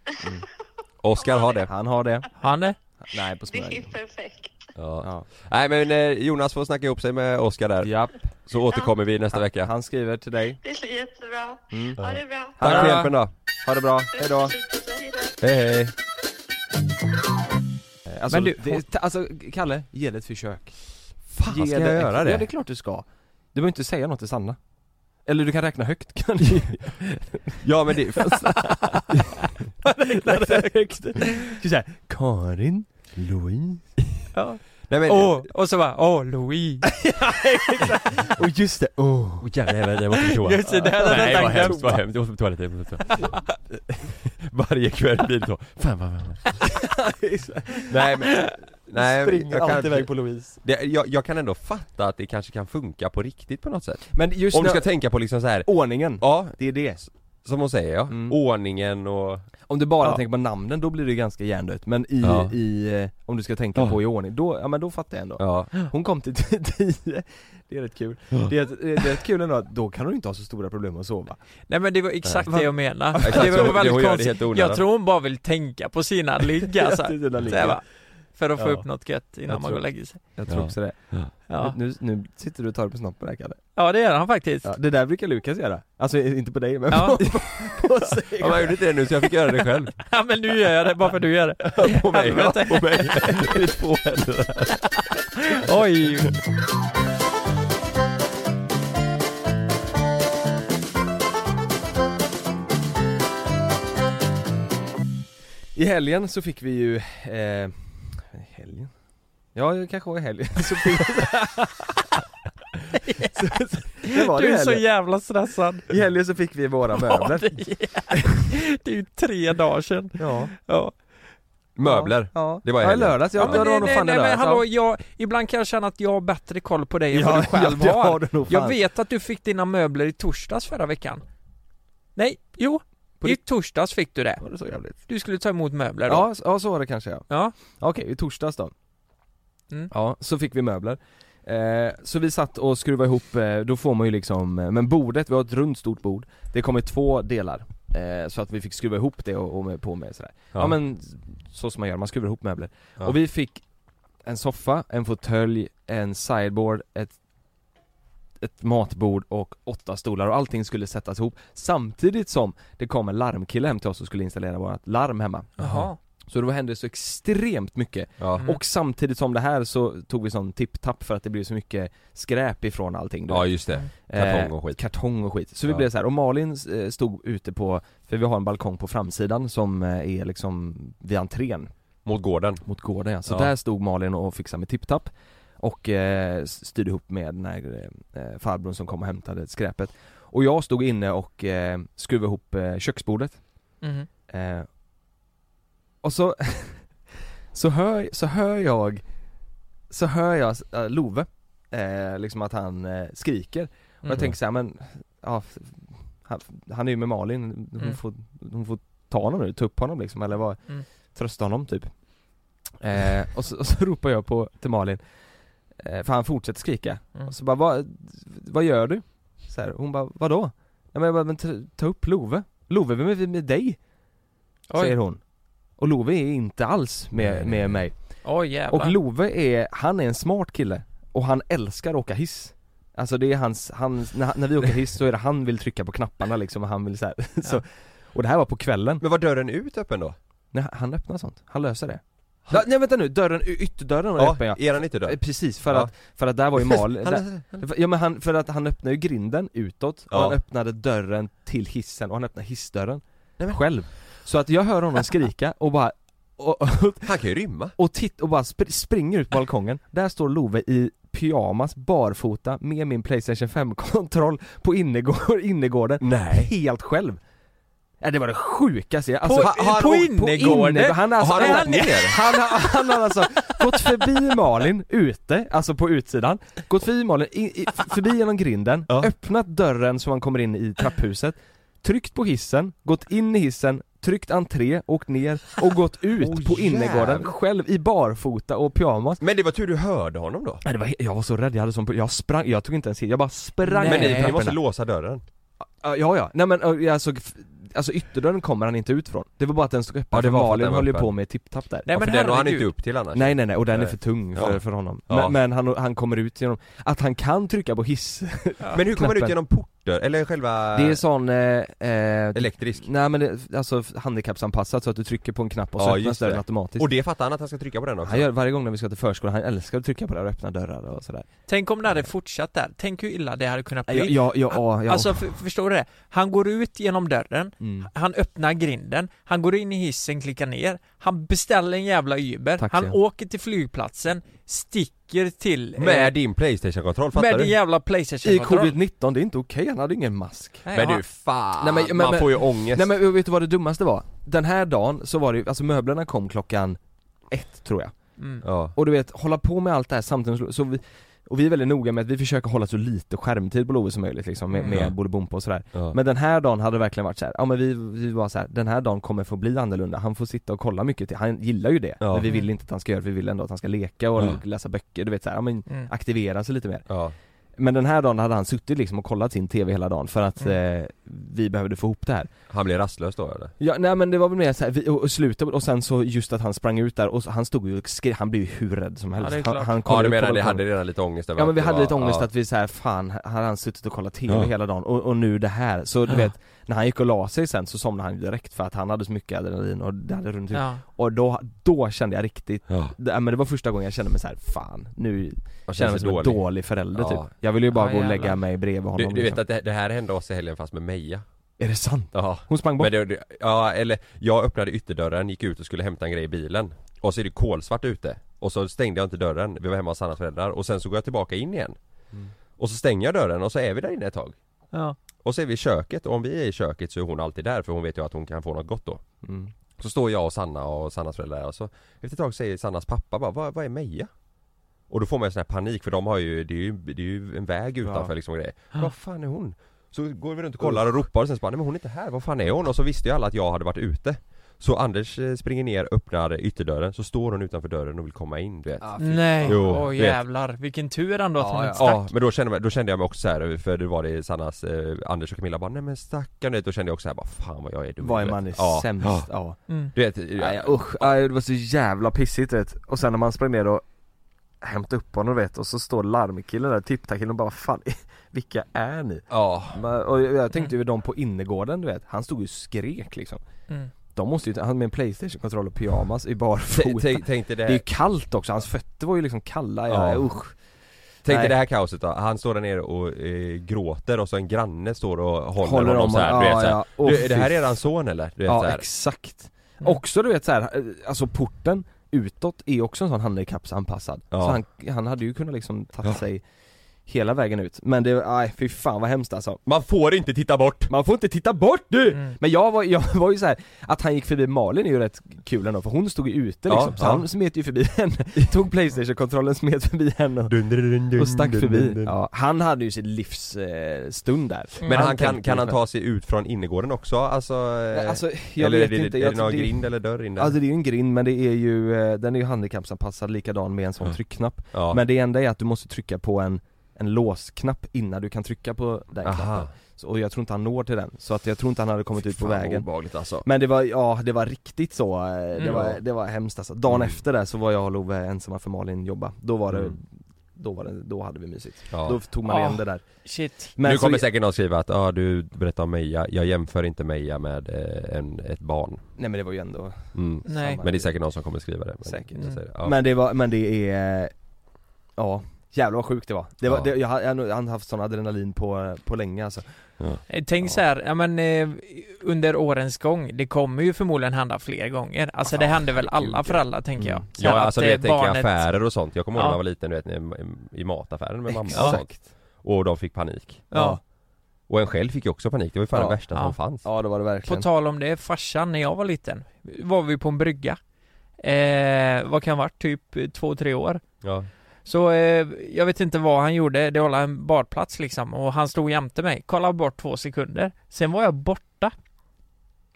Oscar har det. Han har det Han det? Nej på Det är smörjan perfekt. Ja. Ja, Nej men eh, Jonas får snacka ihop sig med Oscar där. Japp, Så återkommer vi nästa vecka. han skriver till dig Det är jättebra. Mm. Ha det bra. Tack för hjälpen då. Ha det bra, hejdå Hej då. Hej hej. Alltså, Men du- det, alltså Kalle, ge det ett försök Fan Ge ska jag göra det? Ja det är klart du ska Du behöver inte säga något till Sanna Eller du kan räkna högt kan du Ja men det, räkna högt. Ska säga Karin, Louise. Ja. nej men, Åh, och så bara, åh Louis. Och just det, åh. Åh jävlar jag måste på toa. Just det, det hade jag Nej vad hemskt, vad hemskt, jag måste på toaletten, jag måste på toaletten. Varje kväll blir det så, fan vad Nej men, nej Springer jag alltid kan, iväg på Louise det, jag, jag kan ändå fatta att det kanske kan funka på riktigt på något sätt Men just Om du ska tänka på liksom så här. ordningen, ja, det är det som hon säger ja, Mm. ordningen och Om du bara Ja. tänker på namnen, då blir det ganska hjärndött Men i, Ja. i eh, om du ska tänka Ja. på i ordning, då, ja men då fattar jag ändå Ja, Hon kom till tio, det är rätt kul Det är, det är rätt kul ändå att då kan hon inte ha så stora problem att sova Nej men det var exakt Nej. det jag menade. Det var väldigt konstigt. Jag tror hon bara vill tänka på sina ligg alltså. För att få Ja. upp något gött innan Jag man går och lägger sig. Jag tror Ja. också det Ja, nu, nu sitter du och tar på snoppen här Kalle ja det gör han faktiskt. ja, Det där brukar Lukas göra, alltså inte på dig men Ja. på, på sig ja, gjorde inte det nu så jag fick göra det själv Ja men nu gör jag det, bara för att du gör det. På mig, ja, på mig, det är två händer Oj! I helgen så fick vi ju, eh? Ja, det kanske var i helgen så fick så, så, det var Du är så jävla stressad. I helgen så fick vi våra Ja, möbler det, är, det är ju tre dagar sedan. Ja, Ja. Möbler, ja. Det var i ja, lördags, ja, Ja, ja, men det var nej, nog nej, fan i nej, men hallå, ja. jag, ibland kan jag känna att jag har bättre koll på dig än Ja, vad du själv ja, har. har du nog jag vet att du fick dina möbler i torsdags förra veckan. Nej, jo. På I torsdags fick du det. Var det så jävligt? Du skulle ta emot möbler då. Ja, s- ja så var det kanske ja Ja. Okej, i torsdags då Mm. Ja, så fick vi möbler eh, Så vi satt och skruvade ihop, eh, då får man ju liksom, eh, men bordet, vi har ett runt stort bord Det kom i två delar eh, Så att vi fick skruva ihop det och, och med, på med sådär ja. men så som man gör, man skruvar ihop möbler Ja. Och vi fick en soffa, en fåtölj, en sideboard, ett ett matbord och åtta stolar och allting skulle sättas ihop Samtidigt som det kom en larmkille hem till oss och skulle installera vårt larm hemma Jaha. Så det hände så extremt mycket Ja, Mm. och samtidigt som det här så tog vi sån tipp-tapp för att det blev så mycket skräp ifrån allting ja just det, Eh, kartong och skit Kartong och skit. Så vi Ja. blev så här och Malin eh, stod ute på, för vi har en balkong på framsidan som eh, är liksom vid entrén Mot gården mot gården ja. Så Ja. där stod Malin och fixade med tipp-tapp och eh, styrde ihop med den här eh, farbrorn som kom och hämtade skräpet Och jag stod inne och eh, skruvade ihop eh, köksbordet Mhm. Eh, och så, så, hör, så hör jag, så hör jag äh, Love, eh, liksom att han eh, skriker Och jag Mhm. tänker så här, men, ja, han, han är ju med Malin, hon, Mm. får, hon får ta honom nu, ta upp honom liksom eller vad, Mm. trösta honom typ eh, och, så, och så ropar jag på, till Malin, eh, för han fortsätter skrika Mm. och så bara, vad, vad gör du? Så här, hon bara, vadå? Ja, men jag bara, men ta, ta upp Love, Love vem är vi med dig? Oj. Säger hon Och Love är inte alls med, Nej, nej, med mig. Oj jävlar. Och Love är, han är en smart kille. Och han älskar att åka hiss. Alltså det är hans, han, när, när vi åker hiss så är det han vill trycka på knapparna liksom och han vill så, här, så Och det här var på kvällen. Men var dörren ut öppen då? Nej han öppnar sånt, han löser det. Ja, Nej vänta nu, dörren, ytterdörren var Ja, öppen ja. eran ytterdörr? Eh, Precis, för Ja. att, för att där var ju Mal, Han- där, Ja men han, för att han öppnade ju grinden utåt och Ja. han öppnade dörren till hissen och han öppnade hissdörren. Nej, men- Själv Så att jag hör honom skrika och bara och, och, Han kan ju rymma. och, titt, och bara spr- springer ut på balkongen. Där står Love i pyjamas, barfota, med min Playstation 5-kontroll på innergård, innergården. Nej. Helt själv. Ja, det var det sjukaste. Jag, På, alltså, på, på innergården? inne, han, har alltså, Har han han, han, har, han har alltså gått förbi Malin ute, alltså på utsidan, gått förbi Malin, i, i, förbi genom grinden, Ja. öppnat dörren så man kommer in i trapphuset, tryckt på hissen, gått in i hissen, tryckt entré, åkt ner och gått ut Åh, på innergården själv i barfota och pyjamas Men det var tur du hörde honom då? Nej, det var, jag var så rädd, jag hade sån, jag sprang, jag tog inte ens hit, jag bara sprang Nej. Men ni, måste låsa dörren? Ja, Ja ja, nej men alltså, alltså ytterdörren kommer han inte ut från Det var bara att den stod öppen, Ja, det var Malin höll ju på med tipptapp där Nej ja, men för den har han inte upp till annars Nej nej nej, och den är Nej. för tung för, Ja. för honom Ja. men, men han, han kommer ut genom, att han kan trycka på hiss Men hur kommer man ut genom portdörr, eller själva... Det är sån, eh, eh, Elektrisk? nej men det, alltså handikappsanpassat så att du trycker på en knapp och så Ja, öppnas dörren automatiskt Och det fattar han att han ska trycka på den också? Han gör varje gång när vi ska till förskolan, han älskar att trycka på det och öppna dörrar och sådär Tänk om det hade fortsatt där, tänk hur illa det hade kunnat bli ja, ja, ja, ja. Alltså för, förstår du det? Han går ut genom dörren, mm. han öppnar grinden, han går in i hissen, klickar ner, han beställer en jävla Uber, Taxi. han åker till flygplatsen, sticker till... eh, Med din Playstation-kontroll, fattar med du? din jävla I Playstation-kontroll. covid-19, det är inte okej, han hade ingen mask. Nej, Men du fan, Nej, men- men- man men- får ju ångest. Nej men vet du vad det dummaste var? Den här dagen så var det alltså möblerna kom klockan ett tror jag. Mm. Ja, Och du vet, hålla på med allt det här samtidigt så vi, och vi är väldigt noga med att vi försöker hålla så lite skärmtid på Love som möjligt liksom med, Mm. med Bolibompa och sådär ja. Men den här dagen hade det verkligen varit så här, ja men vi, vi var så här, den här dagen kommer få bli annorlunda, han får sitta och kolla mycket till, han gillar ju det Ja. Men vi vill Mm. inte att han ska göra det, vi vill ändå att han ska leka och Ja. läsa böcker, du vet så här, ja men Mm. aktivera sig lite mer ja. Men den här dagen hade han suttit liksom och kollat sin TV hela dagen för att Mm. eh, vi behövde få ihop det här Han blir rastlös då eller? Ja nej men det var väl mer såhär, vi, och, och slutet, och sen så just att han sprang ut där och han stod ju och skrev, han blev ju hur rädd som helst det är han, han Ja kollade- du menar ni hade redan lite ångest över Ja men vi det hade var- lite ångest ja. att vi såhär, fan, har han suttit och kollat TV Ja. hela dagen och, och nu det här, så du Ja. vet När han gick och la sig sen så somnade han ju direkt för att han hade så mycket adrenalin och det hade runnit ut Ja. Och då, då kände jag riktigt, Ja, det, men det var första gången jag kände mig såhär, fan nu man känner jag mig som en dålig dålig förälder Ja. typ Jag ville ju bara gå och lägga mig bredvid Du, honom du vet liksom. att det, det här hände oss i helgen fast med Meja Är det sant? Ja Hon sprang bort? Det, ja eller jag öppnade ytterdörren, gick ut och skulle hämta en grej i bilen Och så är det kolsvart ute Och så stängde jag inte dörren, vi var hemma hos Sannas föräldrar och sen så går jag tillbaka in igen Mm. Och så stänger jag dörren och så är vi där inne ett tag Ja. Och så är vi i köket och om vi är i köket så är hon alltid där för hon vet ju att hon kan få något gott då Mm. Så står jag och Sanna och Sannas föräldrar och så Efter ett tag säger Sannas pappa bara, vad, vad är Meja? Och då får man en sån här panik för de har ju, det är ju, det är ju en väg utanför Ja. liksom och grejer Vad fan är hon? Så går vi runt och kollar och ropar och sen så bara, nej men hon är inte här, vad fan är hon? Och så visste ju alla att jag hade varit ute Så Anders eh, springer ner, öppnar ytterdörren, så står hon utanför dörren och vill komma in du vet Nej, Jo, åh vet. jävlar, vilken tur ändå att Ja, hon ja. inte stack Ja, men då kände, då kände jag mig också så här, för det var det Sannas, eh, Anders och Camilla bara, nej men stackarn du vet, då kände jag också så här, bara fan vad jag är dum Vad är man är ja. sämst, Ja. ja. mm. Du vet, Nej usch, nej, det var så jävla pissigt vet Och sen när man sprang ner och hämtade upp honom vet och så står larmkillen där, tipptakillen och bara vad fan, vilka är ni? ja Och jag tänkte ju de på innergården du vet, han stod ju och skrek liksom Mm. De måste ju, han med en Playstation-kontroll och pyjamas i barfota t- Tänk dig Det är det, ju kallt också, hans fötter var ju liksom kalla, ja, Ja. usch tänk dig det här kaoset då, han står där nere och eh, gråter och så en granne står och håller, Håller honom om så här, du vet så här. Åh, du, är det här fy eran son eller? Du vet, Ja så här. exakt Mm. Också du vet så här, eh, alltså porten utåt är också en sån handikappsanpassad Ja. Så han, han hade ju kunnat liksom tagit Ja. sig hela vägen ut Men det, nej fy fan vad hemskt alltså Man får inte titta bort! Man får inte titta bort du! Mm. Men jag var, jag var ju så här att han gick förbi Malin är ju rätt kul ändå för hon stod ju ute liksom, Ja, så ja. han smet ju förbi henne, tog Playstation-kontrollen, smet förbi henne och, och stack förbi. Ja, han hade ju sin livs eh, stund där. Mm. Men han tänkte kan, kan han ta sig ut från innergården också? Alltså, eh, Nej, Alltså, jag eller vet är det, inte, är jag det tror någon det- grind eller dörr in där? Alltså det är ju en grind men det är ju, eh, den är ju handikappsanpassad likadan med en sån Ja. tryckknapp ja. Men det enda är att du måste trycka på en, en låsknapp innan du kan trycka på den Aha. knappen så, Och jag tror inte han når till den, så att jag tror inte han hade kommit ut på vägen alltså Men det var, ja det var riktigt så, eh, det, Mm. var, det var hemskt alltså. Dagen Mm. efter där så var jag och Love ensamma för Malin jobba, då var det, Mm. då var det, då hade vi mysigt ja. Då tog man igen det där Shit Men Nu så- kommer säkert någon skriva att ja du berättar om Meja, jag jämför inte Meja med eh, en, ett barn Nej men det var ju ändå mm. Nej. Men det är säkert någon som kommer skriva det men Säkert. det. Ja. Men det var, men det är, ja Jävlar vad sjukt det var. Det var Ja. det, jag, har, jag har nog haft sån adrenalin på, på länge alltså. Eh, Tänk så här, ja men eh, under årens gång, det kommer ju förmodligen hända fler gånger Alltså det Ja, händer väl alla herregud, föräldrar tänker jag Mm. Ja att, alltså eh, det tänker jag barnet- affärer och sånt, jag kommer ihåg när Ja. jag var liten du vet i, i mataffären med mamma och Exakt. sånt Och de fick panik Ja. Och en själv fick ju också panik, det var ju fan Ja. det värsta Ja. som fanns Ja det var det På verkligen tal om det, farsan när jag var liten var vi på en brygga eh, Vad kan ha varit? Typ eh, två, tre år Ja, Så eh, jag vet inte vad han gjorde, det var en badplats liksom och han stod jämte mig, kollade bort två sekunder Sen var jag borta.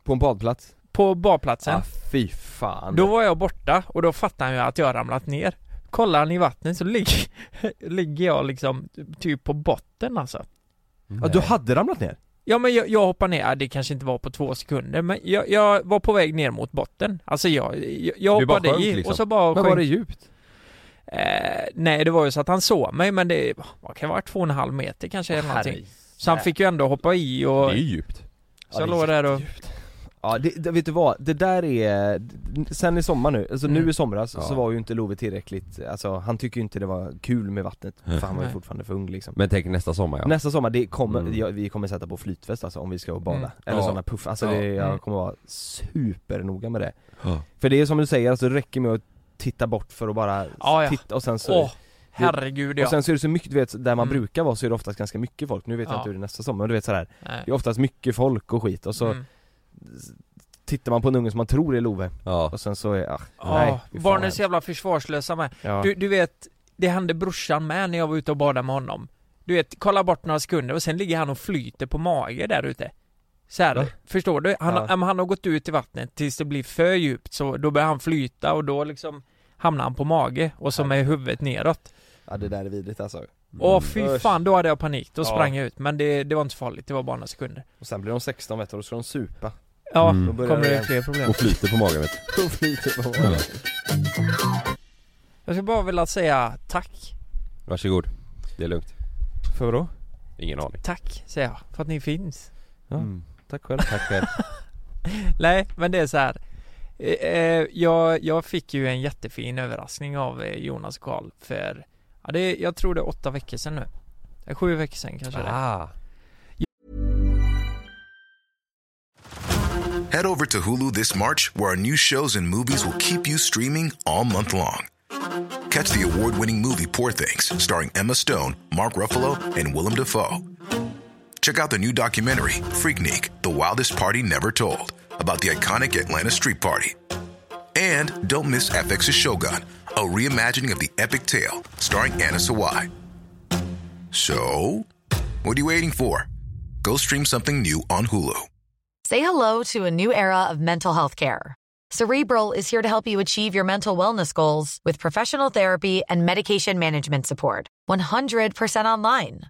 På en badplats? på badplatsen. Ja fy fan. Då var jag borta och då fattade han ju att jag ramlat ner. Kollar han i vattnet så ligger, ligger jag liksom typ på botten alltså. Ja du hade ramlat ner? Ja men jag, jag hoppade ner, det kanske inte var på två sekunder men jag, jag var på väg ner mot botten. Alltså jag, jag, jag hoppade sjönk, i liksom. och så bara Men var det djupt? Eh, nej det var ju så att han såg mig men det, vad kan vara, två och en halv meter kanske eller någonting Så han fick ju ändå hoppa i och Det är ju djupt Så Ja, jag låg där och Ja det, det, vet du vad? Det där är, sen i sommar nu, alltså Mm. nu i somras Ja. så var ju inte Love tillräckligt, alltså han tycker ju inte det var kul med vattnet, för han var ju fortfarande för ung liksom Men tänk nästa sommar ja Nästa sommar, det kommer, Mm. ja, vi kommer sätta på flytväst alltså om vi ska och bada, Mm. eller Ja. sådana puff, alltså Ja. det, jag Mm. kommer vara supernoga med det Ja. För det är som du säger, alltså det räcker med att titta bort för att bara Ja, ja. titta och sen så Åh, herregud ja Och sen så är det så mycket, du vet, där man Mm. brukar vara så är det oftast ganska mycket folk, nu vet jag Ja. inte hur det är nästa sommar, men du vet sådär. Det är oftast mycket folk och skit och så Mm. tittar man på en unge som man tror är Love Ja, och sen så är, ah, Ja, nej barnen är så jävla försvarslösa med ja. du, du vet, det hände brorsan med när jag var ute och badade med honom Du vet, kolla bort några sekunder och sen ligger han och flyter på mage där ute så här, förstår du? Han, Ja. han har gått ut i vattnet tills det blir för djupt så då börjar han flyta och då liksom hamnar han på mage och så med huvudet neråt ja det där är vidrigt alltså Åh fy Usch. fan, då hade jag panik, då Ja. sprang jag ut men det, det var inte farligt, det var bara några sekunder Och sen blir de 16 vet du, och då ska de supa Ja, Mm. Då kommer det fler problem och flyter på magen vet du Och flyter på Ja. Jag skulle bara vilja säga tack Varsågod, det är lugnt För vadå? Ingen aning Tack, säger jag, för att ni finns Ja, Mm. Tack själv Tack själv Nej, men det är så här. Eh, eh, jag, jag fick ju en jättefin överraskning av eh, Jonas och Karl för, ja det, är- jag tror det är åtta veckor sedan nu. Sju veckor sedan kanske det. Ah, Head over to Hulu this March, where our new shows and movies will keep you streaming all month long. Catch the award winning movie Poor Things, starring Emma Stone, Mark Ruffalo, and Willem Dafoe. Check out the new documentary, Freaknik The Wildest Party Never Told, about the iconic Atlanta Street Party. And don't miss FX's Shogun, a reimagining of the epic tale, starring Anna Sawai. So, what are you waiting for? Go stream something new on Hulu. Say hello to a new era of mental health care. Cerebral is here to help you achieve your mental wellness goals with professional therapy and medication management support. 100% online.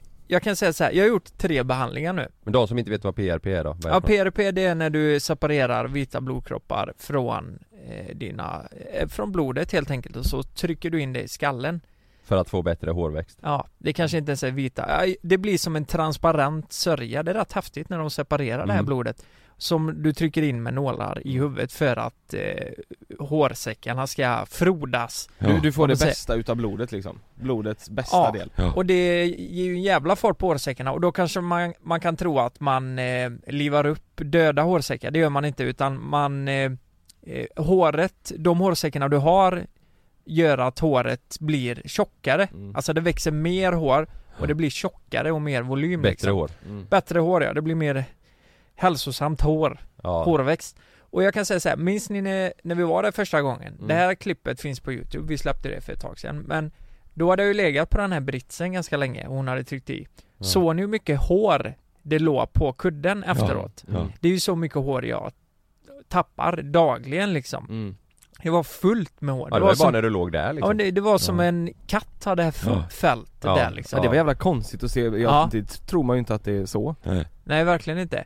jag kan säga så här, jag har gjort tre behandlingar nu. Men de som inte vet vad PRP är då? Är Ja? PRP det är när du separerar vita blodkroppar från eh, dina, eh, från blodet helt enkelt och så trycker du in det i skallen. För att få bättre hårväxt? Ja, det kanske inte ens är vita. Det blir som en transparent sörja. Det är rätt häftigt när de separerar det här Mm. blodet. Som du trycker in med nålar i huvudet för att eh, hårsäckarna ska frodas. Du, du får det bästa utav blodet liksom, blodets bästa Ja. del Ja. Och det ger ju en jävla fart på hårsäckarna och då kanske man, man kan tro att man eh, livar upp döda hårsäckar. Det gör man inte utan man eh, eh, Håret, de hårsäckarna du har gör att håret blir tjockare. Mm. Alltså det växer mer hår och det blir tjockare och mer volym Bättre liksom. hår? mm. Bättre hår ja, det blir mer hälsosamt hår, Ja. hårväxt. Och jag kan säga så här, minns ni när, när vi var där första gången? Mm. Det här klippet finns på youtube, vi släppte det för ett tag sedan men Då hade jag ju legat på den här britsen ganska länge och hon hade tryckt i Ja. Såg ni hur mycket hår det låg på kudden efteråt? Ja. Det är ju så mycket hår jag tappar dagligen liksom Mm. Det var fullt med hår. Ja det var ju bara som, när du låg där ja, liksom men det, det var som Ja. en katt hade det Ja. f- fältet Ja. där liksom. Ja, det var jävla konstigt att se, jag, Ja. det tror man ju inte att det är så Nej verkligen inte.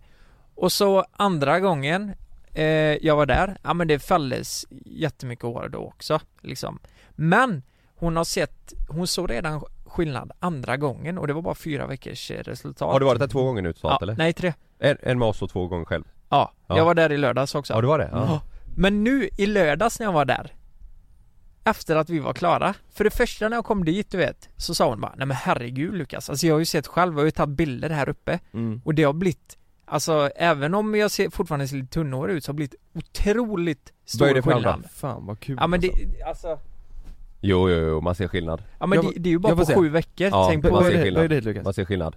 Och så andra gången eh, jag var där, ja men det fälldes jättemycket hår då också liksom. Men hon har sett, hon såg redan skillnad andra gången och det var bara fyra veckors eh, resultat. Har du varit där två gånger nu totalt ja, eller? Nej tre. En, en med oss och två gånger själv? Ja, Ja. jag var där i lördags också. Ja du var det? Ja. Men nu i lördags när jag var där Efter att vi var klara För det första när jag kom dit du vet Så sa hon bara Nej men herregud Lukas Alltså jag har ju sett själv, jag har ju tagit bilder här uppe mm. Och det har blivit Alltså även om jag ser, fortfarande ser lite tunnhårig ut så har det blivit otroligt stor andra? skillnad Fan vad kul Ja men alltså. det, alltså Jo, jo, jo, man ser skillnad Ja men Jag- det, det är ju bara jag på se. sju veckor, Ja, tänk på man ser skillnad. det Lukas? Man ser skillnad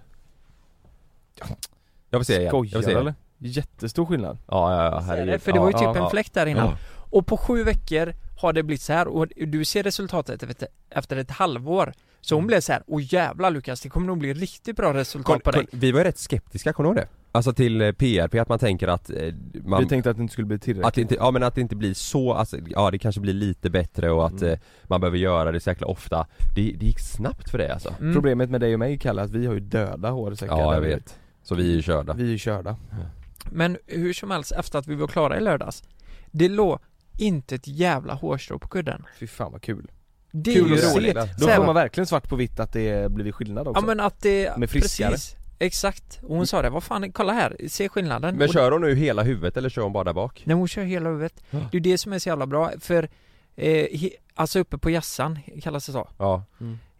Jag får se igen, jag Skojar får se eller? Jättestor skillnad Ja, ja, ja, herregud För det var ju Ja, typ ja, en fläck där innan Ja. Och på sju veckor har det blivit så här och du ser resultatet efter, efter ett halvår Så Mm. hon blev så här, åh jävlar Lukas, det kommer nog bli riktigt bra resultat på dig. Vi var ju rätt skeptiska, kommer du ihåg det? Alltså till eh, PRP, att man tänker att eh, man, Vi tänkte att det inte skulle bli tillräckligt. Att det inte, ja men att det inte blir så, alltså, ja det kanske blir lite bättre och att Mm. eh, man behöver göra det så jäkla ofta. Det, det gick snabbt för det alltså. Mm. Problemet med dig och mig Kalle, är att vi har ju döda hårsäckar Ja jag vet. Så vi är ju körda. Vi är ju körda. Men hur som helst, efter att vi var klara i lördags Det låg inte ett jävla hårstrå på kudden. Fy fan vad kul Det Kul är ju roligt. Då får man verkligen svart på vitt att det blivit skillnad också. Ja men att det, Med friskare. precis. Exakt, och hon sa det, vad fan, kolla här, se skillnaden. Men kör hon nu hela huvudet eller kör hon bara där bak? Nej hon kör hela huvudet. Det är det som är så jävla bra, för eh, he, Alltså uppe på hjässan, kallas det så? Ja,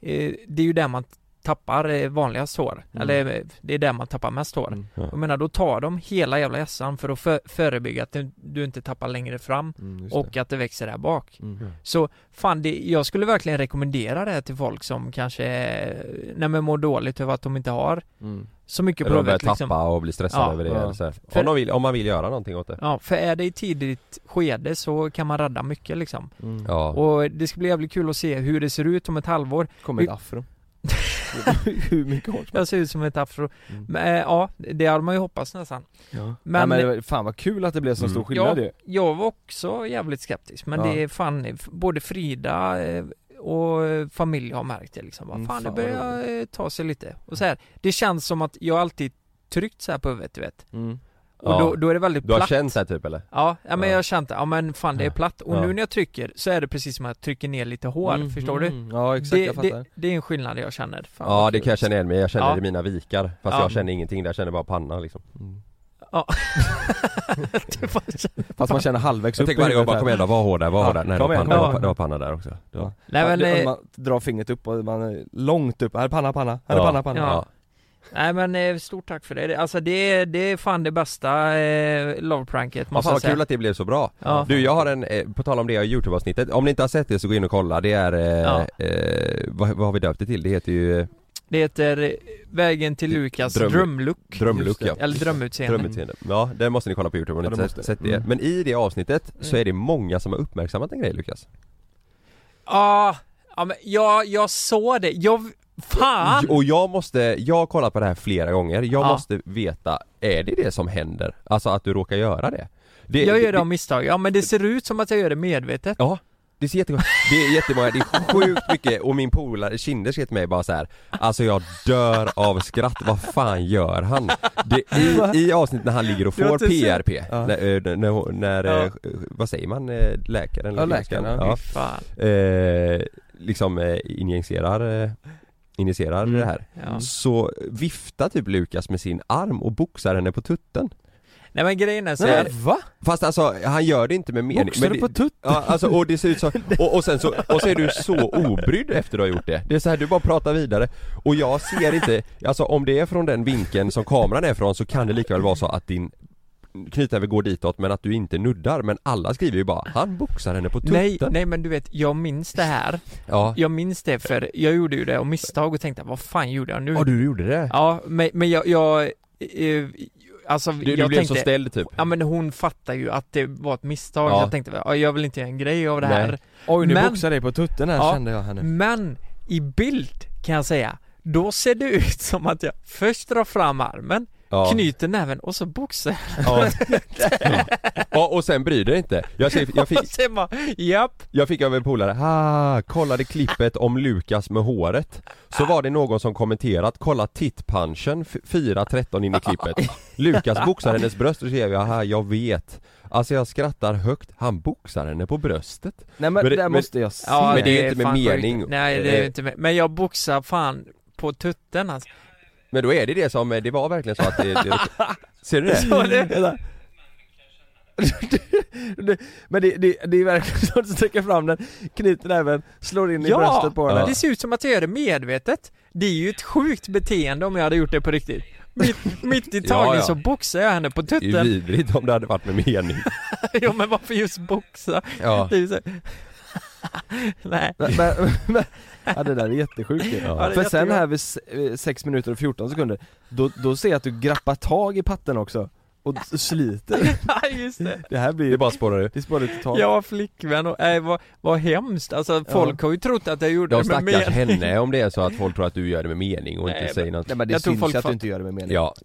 eh, Det är ju där man tappar eh, vanligast hår, Mm. eller eh, det är där man tappar mest hår Mm. Ja. Jag menar då tar de hela jävla hjässan för att för, förebygga att du, inte tappar längre fram Mm, och att det växer där bak Mm. Så fan det, jag skulle verkligen rekommendera det här till folk som kanske eh, Nej men mår dåligt över att de inte har Mm. så mycket eller på de börjar huvudet liksom tappa och bli stressade Ja. över det Ja. eller så här. För- om, vill, om man vill göra någonting åt det Ja, för är det i tidigt skede så kan man rädda mycket liksom Mm. Ja, Och det ska bli jävligt kul att se hur det ser ut om ett halvår Kommer ett afro Hur mycket hår som Jag ser ut som ett afro Mm. Men äh, ja, det hade man ju hoppats nästan Ja. Men- Men, men var- fan vad kul att det blev så Mm. stor skillnad Ja, ju jag var också jävligt skeptisk men Ja. det är fan, både Frida eh, och eh, familj har märkt det liksom. Vad Mm, fan, fan det börjar eh, ta sig lite. Och så här, det känns som att jag alltid tryckt så här på huvudet du vet. mm. Och Ja. då, då är det väldigt du har platt. känt det här typ eller? Ja, ja men Ja. jag har känt det. Ja men fan det är platt. Och Ja. nu när jag trycker så är det precis som att jag trycker ner lite hår, Mm, förstår du? mm. Ja exakt, Det, jag fattar det, det är en skillnad jag känner. Fan, Ja det kul. kan jag känna igen mig jag känner Ja. det i mina vikar Fast Ja. jag känner ingenting där, jag känner bara pannan liksom mm. Ja. Du Fast man känner halvvägs Jag upp tänker varje gång bara kom igen då, var hård där, var Ja, hård där, nej det var, igen, panna, det, var, igen. det var panna där också. Nej men, Ja, det- eh, man drar fingret upp och man är långt upp, här är panna, panna, här är panna, panna Ja. Nej men eh, stort tack för det. Det- Alltså det, är- det är fan det bästa eh, lovepranket måste fan jag kul att det blev så bra! Ja. Du jag har en, eh, på tal om det i Youtube-avsnittet, om ni inte har sett det så gå in och kolla, det är, eh, Ja. eh, vad, vad har vi döpt det till? Det heter ju eh, Det heter eh, Vägen till Lukas Dröm- Just det. ja Eller drömutseende Drömutseende. Ja, det måste ni kolla på Youtube om ni Ja, inte det sett, det. Mm. Men i det avsnittet så är det många som har uppmärksammat en grej Lukas Ja, ja men jag, jag såg det, jag, fan! Och jag måste, jag har kollat på det här flera gånger, jag Ja. måste veta, är det det som händer? Alltså att du råkar göra det? det jag gör det av misstag, ja men det ser ut som att jag gör det medvetet Ja, det ser jättegott Det är jättemånga, det är sjukt mycket och min polare Kinder skrev till mig bara så här. Alltså jag dör av skratt, vad fan gör han? Det, i, I avsnittet när han ligger och får PRP, Ja. när, eh, när, när Ja. eh, vad säger man, Eh, läkaren? Ja, eller läkaren, ja. Fan eh, liksom eh, injicerar, eh, injicerar Mm. det här ja. Så viftar typ Lukas med sin arm och boxar henne på tutten Nej men grejen är så Nej, här, va? Fast alltså, han gör det inte med mening Boxar men du på tutt? Ja alltså och det ser ut så, och, och sen så, och så är du så obrydd efter du har gjort det Det är så här, du bara pratar vidare Och jag ser inte, alltså om det är från den vinkeln som kameran är från så kan det lika väl vara så att din knytnäve går ditåt men att du inte nuddar men alla skriver ju bara 'Han boxar henne på tutten' nej, nej men du vet, jag minns det här Ja, Jag minns det för jag gjorde ju det av misstag och tänkte vad fan gjorde jag nu? ja du gjorde det? Ja, men, men jag, jag eh, Alltså Du, du jag blev tänkte så ställd typ? Ja men hon fattar ju att det var ett misstag, Ja. jag tänkte ja, jag vill inte göra en grej av det Nej. här Oj nu Men- boxar dig på tutten här Ja. kände jag här nu Men i bild kan jag säga, då ser det ut som att jag först drar fram armen Ja. knyter näven och så boxar Ja. och, och sen bryr dig inte. Jag, ser, jag, fick, Och sen bara, japp jag fick av en polare, ah, kollade klippet om Lukas med håret. Så var det någon som kommenterat, kolla tittpunchen 4.13 in i klippet. Lukas boxar hennes bröst och så skrev jag, aha, jag vet. Alltså jag skrattar högt, han boxar henne på bröstet. Nej men, Men det- där men- måste jag se Ja Men det är ju inte med mening. Nej det är ju Eh. inte med, men jag boxar fan på tutten alltså Men då är det det som, det var verkligen så att det, det Ser du det? Så det- Men det, det, det är verkligen så att du sträcker fram den, knyter näven, slår in i Ja, bröstet på henne det ser ut som att jag gör det medvetet Det är ju ett sjukt beteende om jag hade gjort det på riktigt Mitt, mitt i Ja, tagning ja. så boxar jag henne på Det är ju tutten vidrigt om det hade varit med mening Ja men varför just boxa? Ja. Nej men, men, men, Ja det där är jättesjukt ju. Ja, är För sen här vid 6 minuter och 14 sekunder, då, då ser jag att du grappar tag i patten också. Och sliter. Ja just det. Det här blir Det bara spårar ur det spårar ut totalt Jag har flickvän och, nej vad, vad hemskt. Alltså folk har ju trott att jag gjorde De det med stackars mening. henne om det är så att folk tror att du gör det med mening och Nej, inte men- säger något. Nej men det Jag syns folk att du inte gör det med mening. Ja.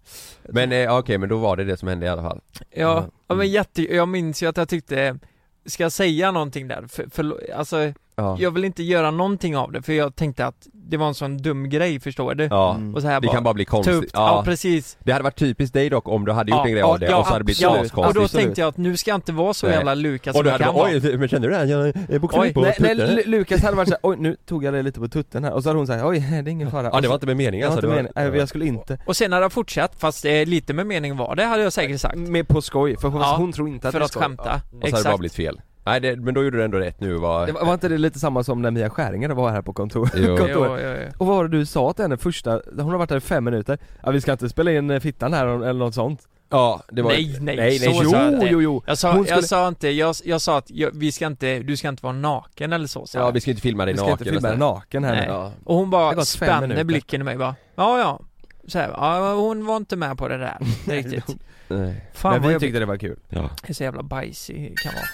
Men eh, okej men då var det det som hände i alla fall. Ja, ja men jätte, jag minns ju att jag tyckte Ska jag säga någonting där? För, för, alltså, Ja, jag vill inte göra någonting av det för jag tänkte att det var en sån dum grej, förstår du? ja. Mm. Och så här det kan bara bli konstigt upp, ja. precis Det hade varit typiskt dig dock om du hade gjort Ja, en grej ja, av det ja, och så hade det blivit ja, Och då tänkte jag att nu ska jag inte vara så Nej. jävla Lukas Och du hade bara, oj men kände du det? Jag, jag boxade Oj, på Nej, nej tutten." Lu- Lukas hade varit såhär, oj nu tog jag dig lite på tutten här och så hade hon sagt oj det är ingen fara Ja det var inte med mening det var alltså inte det meningen, nej jag skulle inte Och sen hade jag fortsatt, fast eh, lite med mening var det hade jag säkert sagt Med på skoj, för hon, Ja, hon tror inte att För det är att skoj. skämta, Och så hade det bara exakt blivit fel Nej det, men då gjorde du ändå rätt nu var... Det var, var inte det lite samma som när Mia Skäringer var här på kontor, Jo. Jo, kontoret? jo, jo. Och vad var det du sa till henne första, hon har varit här i fem minuter, ja vi ska inte spela in eh, fittan här eller något sånt Ja, det var... Nej, nej, nej, så jo, sa jag inte. jo, jo. Jag sa, skulle- jag sa inte, jag, jag sa att jag, vi ska inte, du ska inte vara naken eller så sa Ja vi ska inte filma dig Vi ska naken inte filma dig så. naken här Nej. Ja. Och hon bara spänner minuter. blicken i mig bara, ja ja så här, ja hon var inte med på det där riktigt Nej. Fan Men vi jag tyckte det var kul Ja. är så jävla bajsig kan vara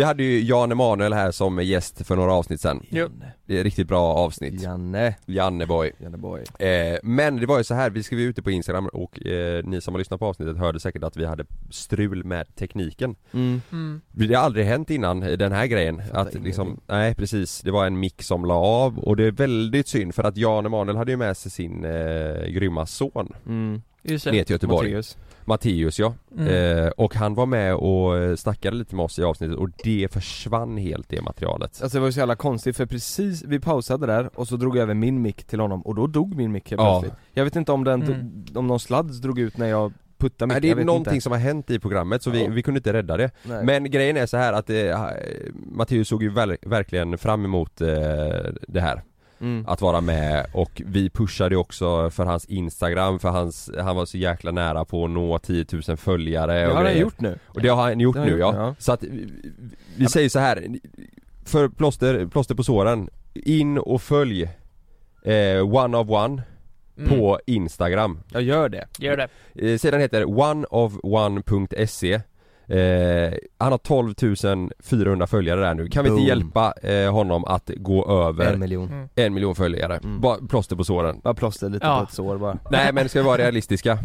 Vi hade ju Jan Emanuel här som gäst för några avsnitt sen Jo. Det är ett riktigt bra avsnitt Janne, Janneboy Janne boy eh, Men det var ju så här, vi skrev ut det på Instagram och eh, ni som har lyssnat på avsnittet hörde säkert att vi hade strul med tekniken mm. mm. Det har aldrig hänt innan, eh, den här grejen, att ingenting. liksom, nej precis, det var en mick som la av och det är väldigt synd för att Jan Emanuel hade ju med sig sin eh, grymma son Mm. Ner till Göteborg Matteus. Matteus ja, Mm. eh, och han var med och eh, snackade lite med oss i avsnittet och det försvann helt det materialet Alltså det var ju så jävla konstigt för precis, vi pausade där och så drog jag över min mick till honom och då dog min mick helt Ja. plötsligt Jag vet inte om den, Mm. om någon sladd drog ut när jag puttade Nej micken, det är någonting inte. som har hänt i programmet så vi, Ja. vi kunde inte rädda det Nej. Men grejen är så här att eh, Matteus såg ju ver- verkligen fram emot eh, det här mm. Att vara med. Och vi pushade också för hans instagram för hans, han var så jäkla nära på att nå 10 000 följare Det och har han gjort nu. Och det har han gjort Det har nu han ja. gjort, ja. Så att vi, vi säger så här. För plåster, plåster på såren. In och följ eh, One of One Mm. på Instagram. Jag gör det. Gör det. Eh, Sidan heter oneofone.se eh, Han har 12 400 följare där nu, kan vi inte hjälpa eh, honom att gå över En miljon Mm. en miljon följare? Mm. Bara plåster på såren Bara plåster lite Ja. på ett sår bara Nej men ska vi vara realistiska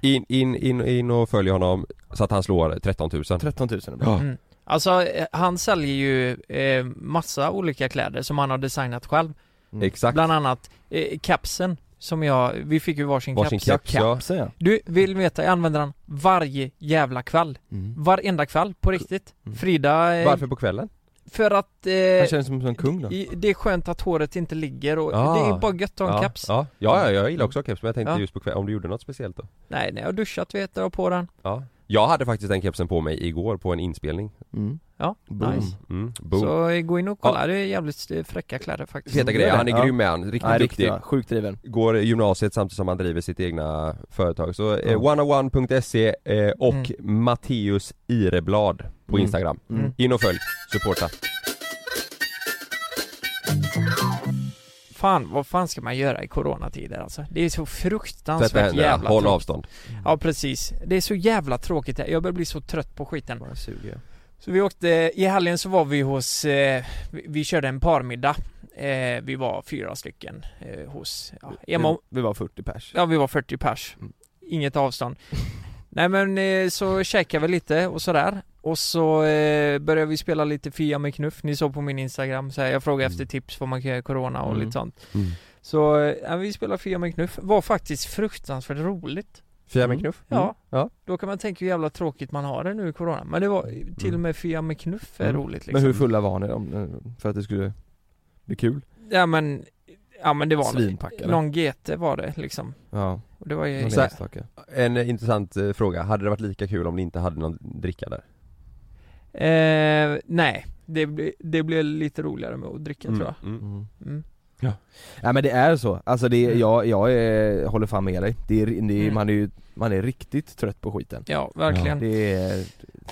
in, in, in, in och följ honom så att han slår 13 000 13 000 är bra. Ja, Mm. Alltså eh, han säljer ju eh, massa olika kläder som han har designat själv Mm. exakt Bland annat eh, kapsen som jag, vi fick ju varsin, Varsin keps, ja. Kapsen ja Du, vill veta, jag använder den varje jävla kväll mm. Varenda kväll, på riktigt Mm. Frida eh, Varför på kvällen? För att eh, Han känns som en kung då det är skönt att håret inte ligger och Ah. det är bara gött att ha en ja, caps ja, ja, ja, jag gillar också keps men jag tänkte Ja. just på kvällen, om du gjorde något speciellt då? Nej, när jag har duschat vet jag på den Ja Jag hade faktiskt den kepsen på mig igår på en inspelning mm. Ja, Boom. nice. Mm, boom. Så eh, gå in och kolla, det är jävligt eh, fräcka kläder faktiskt. Feta Mm, grejer, han är det. grym med han, riktigt duktig. bra. sjukt driven. Går gymnasiet samtidigt som han driver sitt egna företag. Så eh, Ja. oneone.se eh, och Matteus Ireblad på Mm. Instagram. Mm. In och följ, supporta. Fan, vad fan ska man göra i coronatider alltså? Det är så Tvätta fruktansvärt händerna, jävla håll tråkigt. avstånd. Ja precis, det är så jävla tråkigt. Jag börjar bli så trött på skiten. Bara suger Så vi åkte, i helgen så var vi hos, eh, vi, vi körde en parmiddag. Eh, Vi var fyra stycken eh, hos ja, Emma Vi var 40 pers. Ja vi var 40 pers. Mm. Inget avstånd. Nej men eh, så käkade vi lite och sådär. Och så eh, började vi spela lite Fia med knuff. Ni såg på min instagram så här, jag frågade Mm. efter tips vad man kan göra corona och Mm. lite sånt. Mm. Så eh, ja, vi spelade Fia med knuff, var faktiskt fruktansvärt roligt Fia med Mm. knuff? Ja. ja. Då kan man tänka hur jävla tråkigt man har det nu i corona Men det var till och Mm. med Fia med knuff är Mm. roligt liksom Men hur fulla var ni om, eh, för att det skulle bli kul? Ja men Ja men det var Svinpackade? någon GT var det liksom Ja, och det var ju Så En eh, intressant eh, fråga, hade det varit lika kul om ni inte hade någon dricka där? eh, Nej, det, det blev lite roligare med att dricka tror jag Mm. Mm. mm. Ja men det är så, alltså det, Mm. jag, jag är, håller fan med dig. Det är, det är, Mm. man är ju, man är riktigt trött på skiten. Ja, verkligen Det är,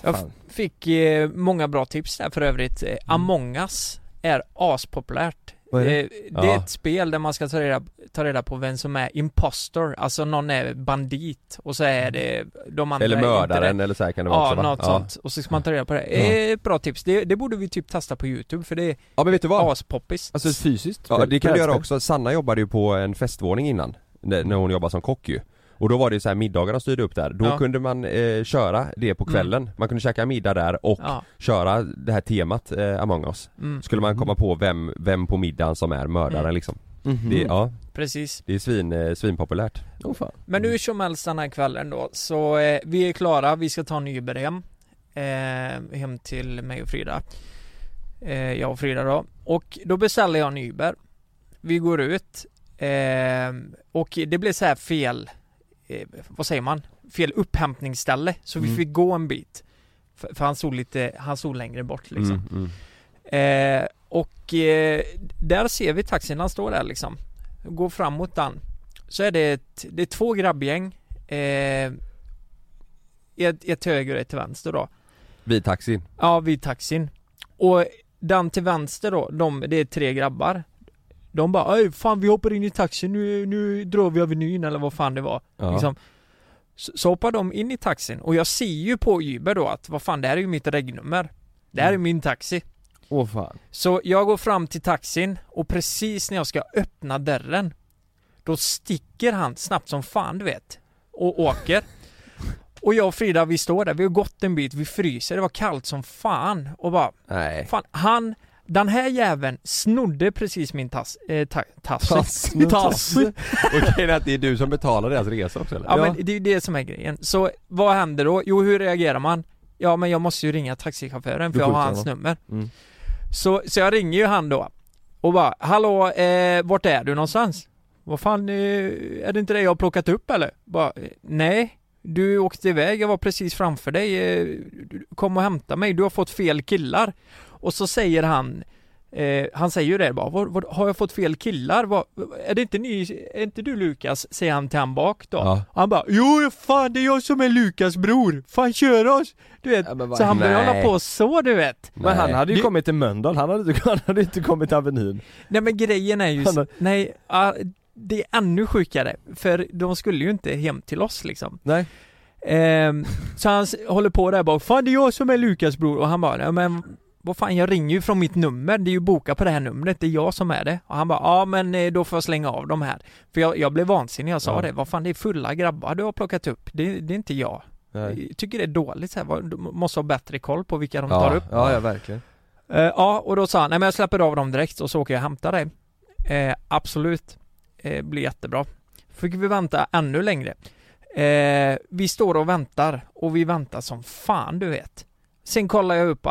Jag. Fick eh, många bra tips där för övrigt eh, Among us är aspopulärt Vad är det? Eh, det är Ja. ett spel där man ska ta reda, ta reda på vem som är impostor, alltså någon är bandit och så är det de andra Eller är mördaren det. eller så här kan det vara Ja, också va? något ja. sånt. Och så ska man ta reda på det. Eh, Ett bra tips. Det, det borde vi typ testa på youtube för det är Ja men vet du vad? aspoppis. Alltså fysiskt Ja det kan du göra också, Sanna jobbade ju på en festvåning innan när, när hon jobbade som kock ju och då var det så här middagar de styrde upp där, då Ja. kunde man eh, köra det på kvällen, man kunde käka middag där och Ja. köra det här temat eh, Among us Mm, Skulle man komma på vem, vem på middagen som är mördaren Mm. liksom Mhm. det, Ja, precis. det är svin, eh, svinpopulärt Åh fan. Men hur som helst den här kvällen då, så eh, vi är klara, vi ska ta Nyberg hem. Eh, hem till mig och Frida. Eh, jag och Frida då. Och då beställer jag Nyberg. Vi går ut. Eh, och det blev så här fel, eh, vad säger man? Fel upphämtningsställe. Så vi Mm. fick gå en bit. För, för han stod lite, han stod längre bort liksom. mm, mm. Eh, och eh, där ser vi taxin, han står där liksom. Går fram mot den. Så är det ett, det är två grabbgäng. Eh, ett, ett till höger och ett till vänster då. Vid taxin Ja, vid taxin. Och den till vänster då, de, det är tre grabbar. De bara Öj, fan vi hoppar in i taxin, nu, nu drar vi Avenyn eller vad fan det var. Ja, Liksom. Så, så hoppar de in i taxin och jag ser ju på Uber då att vad fan det här är ju mitt regnummer. Det här är Mm. min taxi. Åh fan. Så jag går fram till taxin och precis när jag ska öppna dörren Då sticker han snabbt som fan du vet Och åker Och jag och Frida vi står där, vi har gått en bit, vi fryser, det var kallt som fan och bara Nej Fan, han Den här jäveln snodde precis min tass, eh, ta, tass, Tass. tass. Okej att det är du som betalar deras resa också eller? Ja, men det är ju det som är grejen. Så vad händer då? Jo, hur reagerar man? Ja men jag måste ju ringa taxichauffören för jag har hans honom. nummer. Mm. Så, så jag ringer ju han då och bara Hallå, eh, vart är du någonstans? Vad fan, eh, är det inte det jag har plockat upp eller? Bara, eh, nej Du åkte iväg, jag var precis framför dig eh, Kom och hämta mig, du har fått fel killar Och så säger han eh, Han säger ju det bara, vad, vad, har jag fått fel killar? Vad, är det inte ni, är inte du Lukas? Säger han till han bak då Ja. Han bara, jo fan det är jag som är Lukas bror, fan kör oss! Du vet, Ja, så han började Nej. hålla på så du vet Men han hade ju Du- kommit till Mölndal, han hade, inte- han hade inte kommit till Avenyn Nej men grejen är ju, har- nej, ah, det är ännu sjukare, för de skulle ju inte hem till oss liksom Nej Ehm, Så han håller på där bara, fan det är jag som är Lukas bror, och han bara, "Nej, men vad fan jag ringer ju från mitt nummer, det är ju bokat på det här numret, det är jag som är det Och han bara, ja men eh, då får jag slänga av de här För jag, jag blev vansinnig, jag sa Ja. det, vad fan det är fulla grabbar du har plockat upp, det, det är inte jag Nej. Jag tycker det är dåligt så här, måste ha bättre koll på vilka de Ja. tar upp Ja, ja verkligen Eh, ja, och då sa han, nej men jag släpper av dem direkt och så åker jag och hämtar dig. Eh, absolut. Eh, blir jättebra. Fick vi vänta ännu längre. Eh, vi står och väntar och vi väntar som fan du vet. Sen kollar jag upp på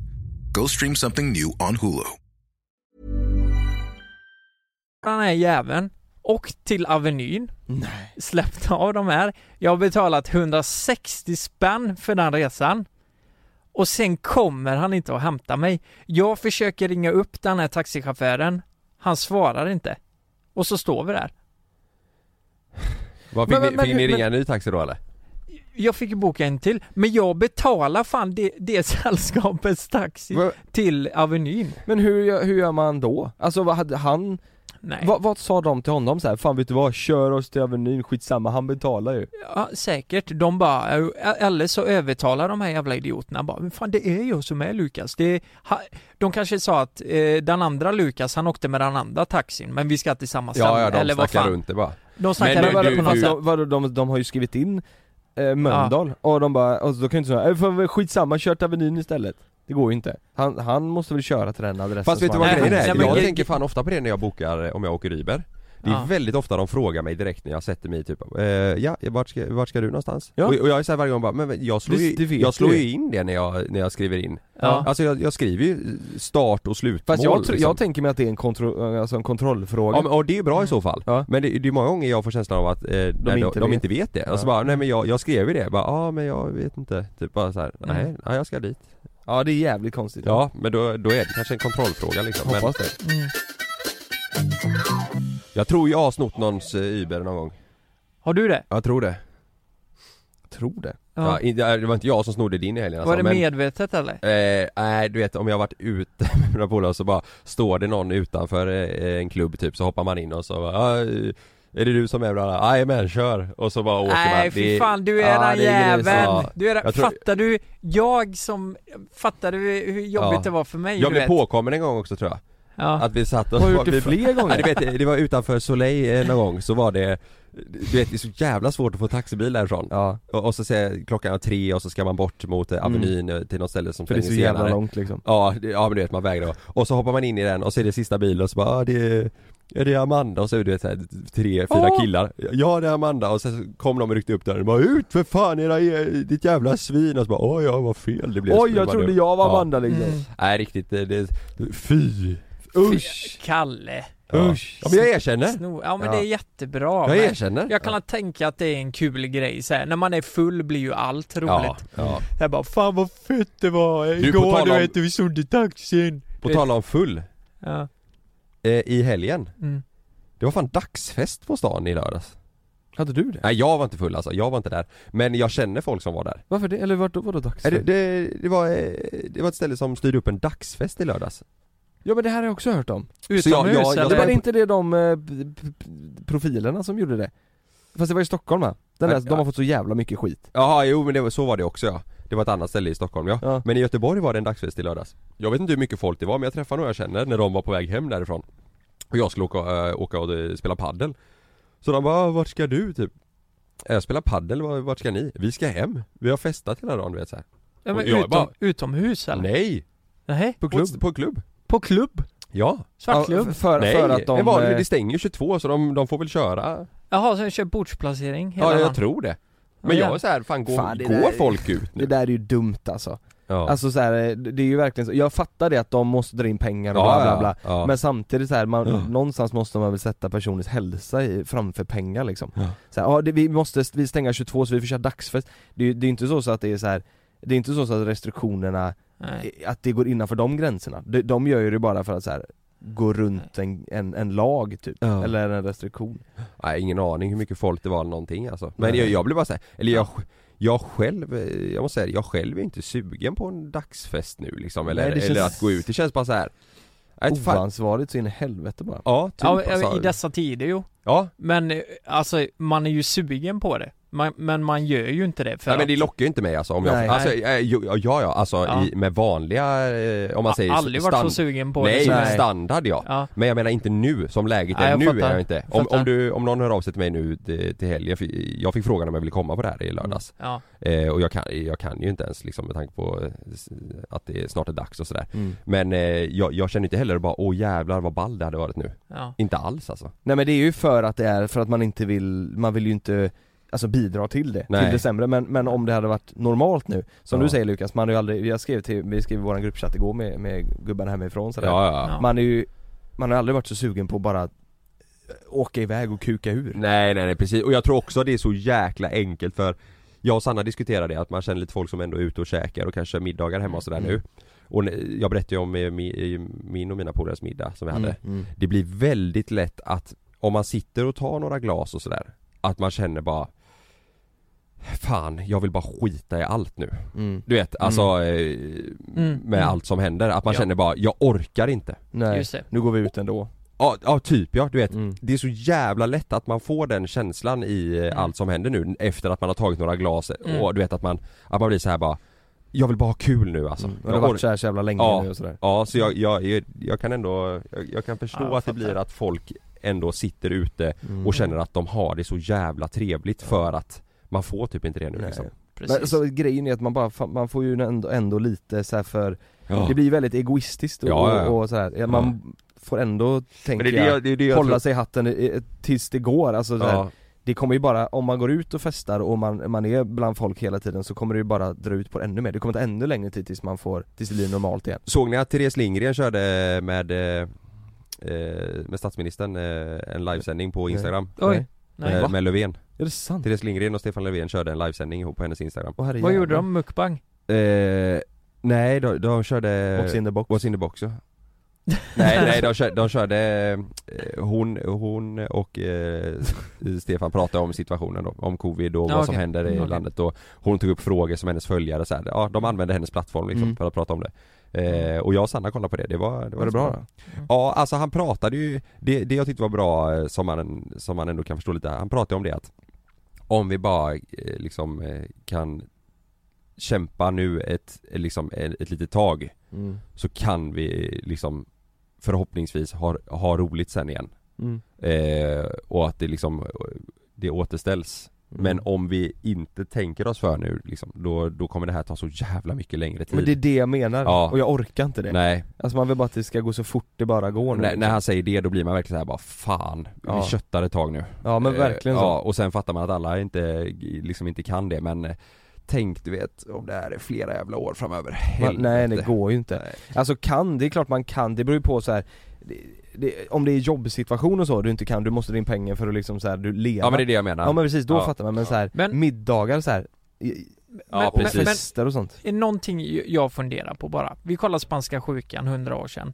Go stream something new on Hulu. Den här jäveln och till Avenyn. Släppte av de här. Jag har betalat 160 spänn för den resan. Och sen kommer han inte att hämta mig. Jag försöker ringa upp den här taxichauffören. Han svarar inte. Och så står vi där. Vad fick, Men- ni, men- fick ni men- ringa en ny taxi då eller? Jag fick boka en till, men jag betalar fan det, det sällskapets taxi Va- till Avenyn. Men hur, hur gör man då? Alltså vad hade han, Nej. vad, vad sa de till honom så här? Fan vet du vad, kör oss till Avenyn, skitsamma, han betalar ju Ja, säkert. De bara, eller så övertalar de här jävla idioterna bara, men fan det är jag som är Lukas. Det är, ha, de kanske sa att eh, den andra Lukas, han åkte med den andra taxin, men vi ska till samma ställe. Ja, ja de eller vad fan. runt det bara. De snackar Men runt du- det på något du- sätt. de, vadå, de, de har ju skrivit in eh, Mölndal, och de bara, och då kan ju inte säga, "Äh, skitsamma, kör till Avenyn istället. Det går ju inte, han, han måste väl köra till den adressen Fast vet du vad grejen är? Jag gre- tänker fan ofta på det när jag bokar, eh, om jag åker Uber Det är Ja. väldigt ofta de frågar mig direkt när jag sätter mig typ eh, Ja, vart ska, vart ska du någonstans? Ja. Och, och jag är såhär varje gång bara, men jag slår, Det- ju, jag slår ju in det när jag, när jag skriver in Ja. Alltså jag, jag skriver ju start och slutmål Fast jag, tr- liksom. jag tänker mig att det är en, kontro- alltså en kontrollfråga Ja men, och det är bra i så fall, Ja. men det, det är många gånger jag får känslan av att eh, de, inte de, de vet. inte vet det, alltså bara, nej men jag, jag skrev ju det, bara ja men jag vet inte, typ bara såhär, Mm. nej, nej jag ska dit Ja det är jävligt konstigt Ja, men då, då är det kanske en kontrollfråga liksom men, Hoppas det Mm. Jag tror jag har snott någons eh, Uber någon gång Har du det? Jag tror det Tror det Ja. Ja, inte- det var inte jag som snodde din i helgen alltså, Var det men, medvetet eller? eh, Nej du vet om jag har varit ute med mina polare så bara Står det någon utanför eh, en klubb typ så hoppar man in och så bara, "Ah, Är det du som är bra? Jajamän kör! Och så bara åker man Nej Det fy fan, du är Ja, den det är gris. jäveln! Ja. Du är den, Jag tror- fattar du? Jag som, fattar du hur jobbigt Ja. det var för mig? Jag du blev vet? påkommen en gång också tror jag Ja. Att vi satt och Har du gjort det fler gånger? Ja, du vet, det var utanför Soleil eh, någon gång så var det Du vet det är så jävla svårt att få taxibil därifrån Ja, och, och så säger klockan är tre och så ska man bort mot eh, Avenyn eh, till något ställe som för det är så jävla senare. långt liksom Ja, det, ja men du vet man vägrar Och så hoppar man in i den och så är det sista bilen och så bara ah, det är, är det Amanda? Och så är det så här, tre, fyra Åh! killar Ja det är Amanda och sen så kom de och ryckte upp dörren och bara ut för fan era, ditt jävla svin och så bara oj jag var fel det blev Oj jag trodde dumt." jag var Ja. Amanda liksom Mm. Nej riktigt, det, det, fy Usch! Kalle. Ja. Usch. Ja men jag erkänner Sno, ja men Ja. det är jättebra. Jag men erkänner Jag kan tänka att det är en kul grej så här. när man är full blir ju allt roligt. Ja, ja. Jag bara 'Fan vad fett det var igår du om- vet vi snodde taxin' På tal om full, Ja. eh, i helgen Mm. Det var fan dagsfest på stan i lördags Hade du det? Nej jag var inte full alltså, jag var inte där Men jag känner folk som var där Varför det? Eller vart, vadå dags? Nej, det, det, det, var, eh, det var ett ställe som styrde upp en dagsfest i lördags Ja men det här har jag också hört om Utomhus jag- jag- jag- eller? Det var inte det de eh, p- p- profilerna som gjorde det? Fast det var i Stockholm va? Den där, Ja. de har fått så jävla mycket skit Jaha, jo men det var, så var det också ja Det var ett annat ställe i Stockholm ja. Ja. Men i Göteborg var det en dagsfest i lördags Jag vet inte hur mycket folk det var men jag träffade några jag känner när de var på väg hem därifrån Och jag skulle åka, äh, åka och eh, spela paddel Så de bara, "Ah, vart ska du typ? "Eh, Jag spelar paddel, "Var- vart ska ni? Vi ska hem, vi har festat hela dagen du vet så här. ja, men och jag utom, bara- utomhus eller? Nej! Nej. På På, klubb? på klubb? På klubb? Ja! Svartklubb? Ja, för, Nej, för att de... vanlig, eh, det stänger ju 22 så de, de får väl köra Jaha, så jag kör bordsplacering hela Ja jag dagen. tror det Men Ja, jag ja. är så här, fan går, Fan, det går där- folk ut Det nu? där är ju dumt alltså Ja. Alltså så här, eh, det är ju verkligen så, jag fattar det att de måste dra in pengar och Ja, bla bla bla ja. Men samtidigt så här, man, Ja. någonstans måste man väl sätta personens hälsa i, framför pengar liksom Ja. så här, ja, det, vi måste, vi stänger 22 så vi får köra dagsfest Det är ju det inte så, så att det är så här. Det är inte så, så att restriktionerna, Nej. att det går innanför de gränserna de, de gör ju det bara för att så här, gå runt en, en, en lag typ, Ja. eller en restriktion Nej ingen aning hur mycket folk det var eller någonting alltså Men jag, jag blev bara såhär, eller jag, jag själv, eh, jag måste säga jag själv är inte sugen på en dagsfest nu liksom Eller, Nej, eller känns- att gå ut, det känns bara så här. Oansvarigt så in i helvete bara ja typ Ja, alltså. i dessa tider ju. Ja, Men eh, alltså, man är ju sugen på det. Man, men man gör ju inte det för Nej, men att det lockar ju inte mig alltså om Nej. jag, alltså, eh, ja ja alltså Ja. I, med vanliga, eh, om man jag säger aldrig varit så sugen på Nej, det. Nej. standard ja. Ja. Men jag menar inte nu, som läget Nej, är nu fattar. är jag inte om, om, du, om någon hör av sig till mig nu till, till helgen, jag fick frågan om jag ville komma på det här i lördags Ja. eh, Och jag kan, jag kan ju inte ens liksom med tanke på att det är snart är dags och sådär mm. Men eh, jag, jag känner inte heller bara åh jävlar vad ball det hade varit nu ja. Inte alls alltså Nej men det är ju för att det är, för att man inte vill, man vill ju inte Alltså bidra till det, Nej. till det sämre, men, men om det hade varit normalt nu Som Ja. du säger Lukas, man har ju aldrig, jag skrev till, vi skrev i våran gruppchatt igår med, med gubbarna hemifrån sådär Ja ja, Ja. Man är ju, man har aldrig varit så sugen på att bara åka iväg och kuka ur Nej nej nej precis, och jag tror också det är så jäkla enkelt för Jag och Sanna diskuterade det, att man känner lite folk som ändå är ute och käkar och kanske middagar hemma och sådär Mm. nu Och jag berättade ju om eh, mi- min och mina polares middag som vi hade Mm, mm. Det blir väldigt lätt att om man sitter och tar några glas och sådär Att man känner bara Fan, jag vill bara skita i allt nu Mm. Du vet, alltså eh, Mm, med mm. allt som händer, att man Ja. känner bara, jag orkar inte Nej, Just det. nu går vi ut ändå Ja, ja typ ja, du vet Mm. Det är så jävla lätt att man får den känslan i eh, Mm. allt som händer nu efter att man har tagit några glas Mm. och du vet att man, att man blir så här bara Jag vill bara ha kul nu alltså Mm. Det har Jag varit orkar- så här så jävla länge Ja. nu och sådär Ja, så jag, jag, jag, jag kan ändå, jag, jag kan förstå Ja, jag att det blir att folk ändå sitter ute Mm. och känner att de har det så jävla trevligt för att man får typ inte det nu Nej. liksom Precis. Men, så grejen är att man bara, man får ju ändå, ändå lite så här för Ja. Det blir väldigt egoistiskt och, Ja, ja, och så här. Ja, man får ändå, tänker det det jag, det är det jag hålla tror- sig i hatten tills det går, alltså så. Det kommer ju bara, om man går ut och festar och man, man är bland folk hela tiden så kommer det ju bara dra ut på det ännu mer, det kommer ta ännu längre tid tills man får, tills det blir normalt igen Såg ni att Therese Lindgren körde med, eh, eh, med statsministern eh, en livesändning på Nej. Instagram? Oj. Nej. Eh, Va? med Löfven Är det sant? Therese Lindgren och Stefan Löfven körde en livesändning ihop på hennes Instagram Åh, Vad gjorde de? Mukbang? eh, Nej, de, de körde What's in the box? What's in the box ja. nej, nej de körde, de körde eh, hon, hon och eh, Stefan pratade om situationen då, om covid och Ja, vad som okej. händer i Okej. landet och hon tog upp frågor som hennes följare så här, ja de använde hennes plattform liksom Mm. för att prata om det eh, Och jag och Sanna kollade på det, det var, det Var det bra då? Ja, alltså han pratade ju, det, det jag tyckte var bra eh, som man, som man ändå kan förstå lite, han pratade om det att Om vi bara eh, liksom eh, kan kämpa nu ett, liksom ett, ett litet tag Mm. så kan vi liksom förhoppningsvis ha, ha roligt sen igen Mm. eh, och att det liksom det återställs Mm. Men om vi inte tänker oss för nu liksom, då, då kommer det här ta så jävla mycket längre tid Men det är det jag menar, Ja. och jag orkar inte det Nej, Alltså man vill bara att det ska gå så fort det bara går nu när, liksom. när han säger det då blir man verkligen så här bara fan, Ja. vi köttar ett tag nu Ja men Eh, verkligen så Ja, och sen fattar man att alla inte, liksom inte kan det men eh, Tänk du vet om det här är flera jävla år framöver, Helvete. Nej det går ju inte Nej. Alltså kan, det är klart man kan, det beror ju på så här. Det, det, om det är jobbsituation och så du inte kan, du måste din pengar för att liksom så här, du leva Ja men det är det jag menar Ja men precis, då Ja. fattar man, men så här, Men- middagar så här, i- Ja, och precis. fester och sånt någonting jag funderar på bara. Vi kollar spanska sjukan 100 år sedan.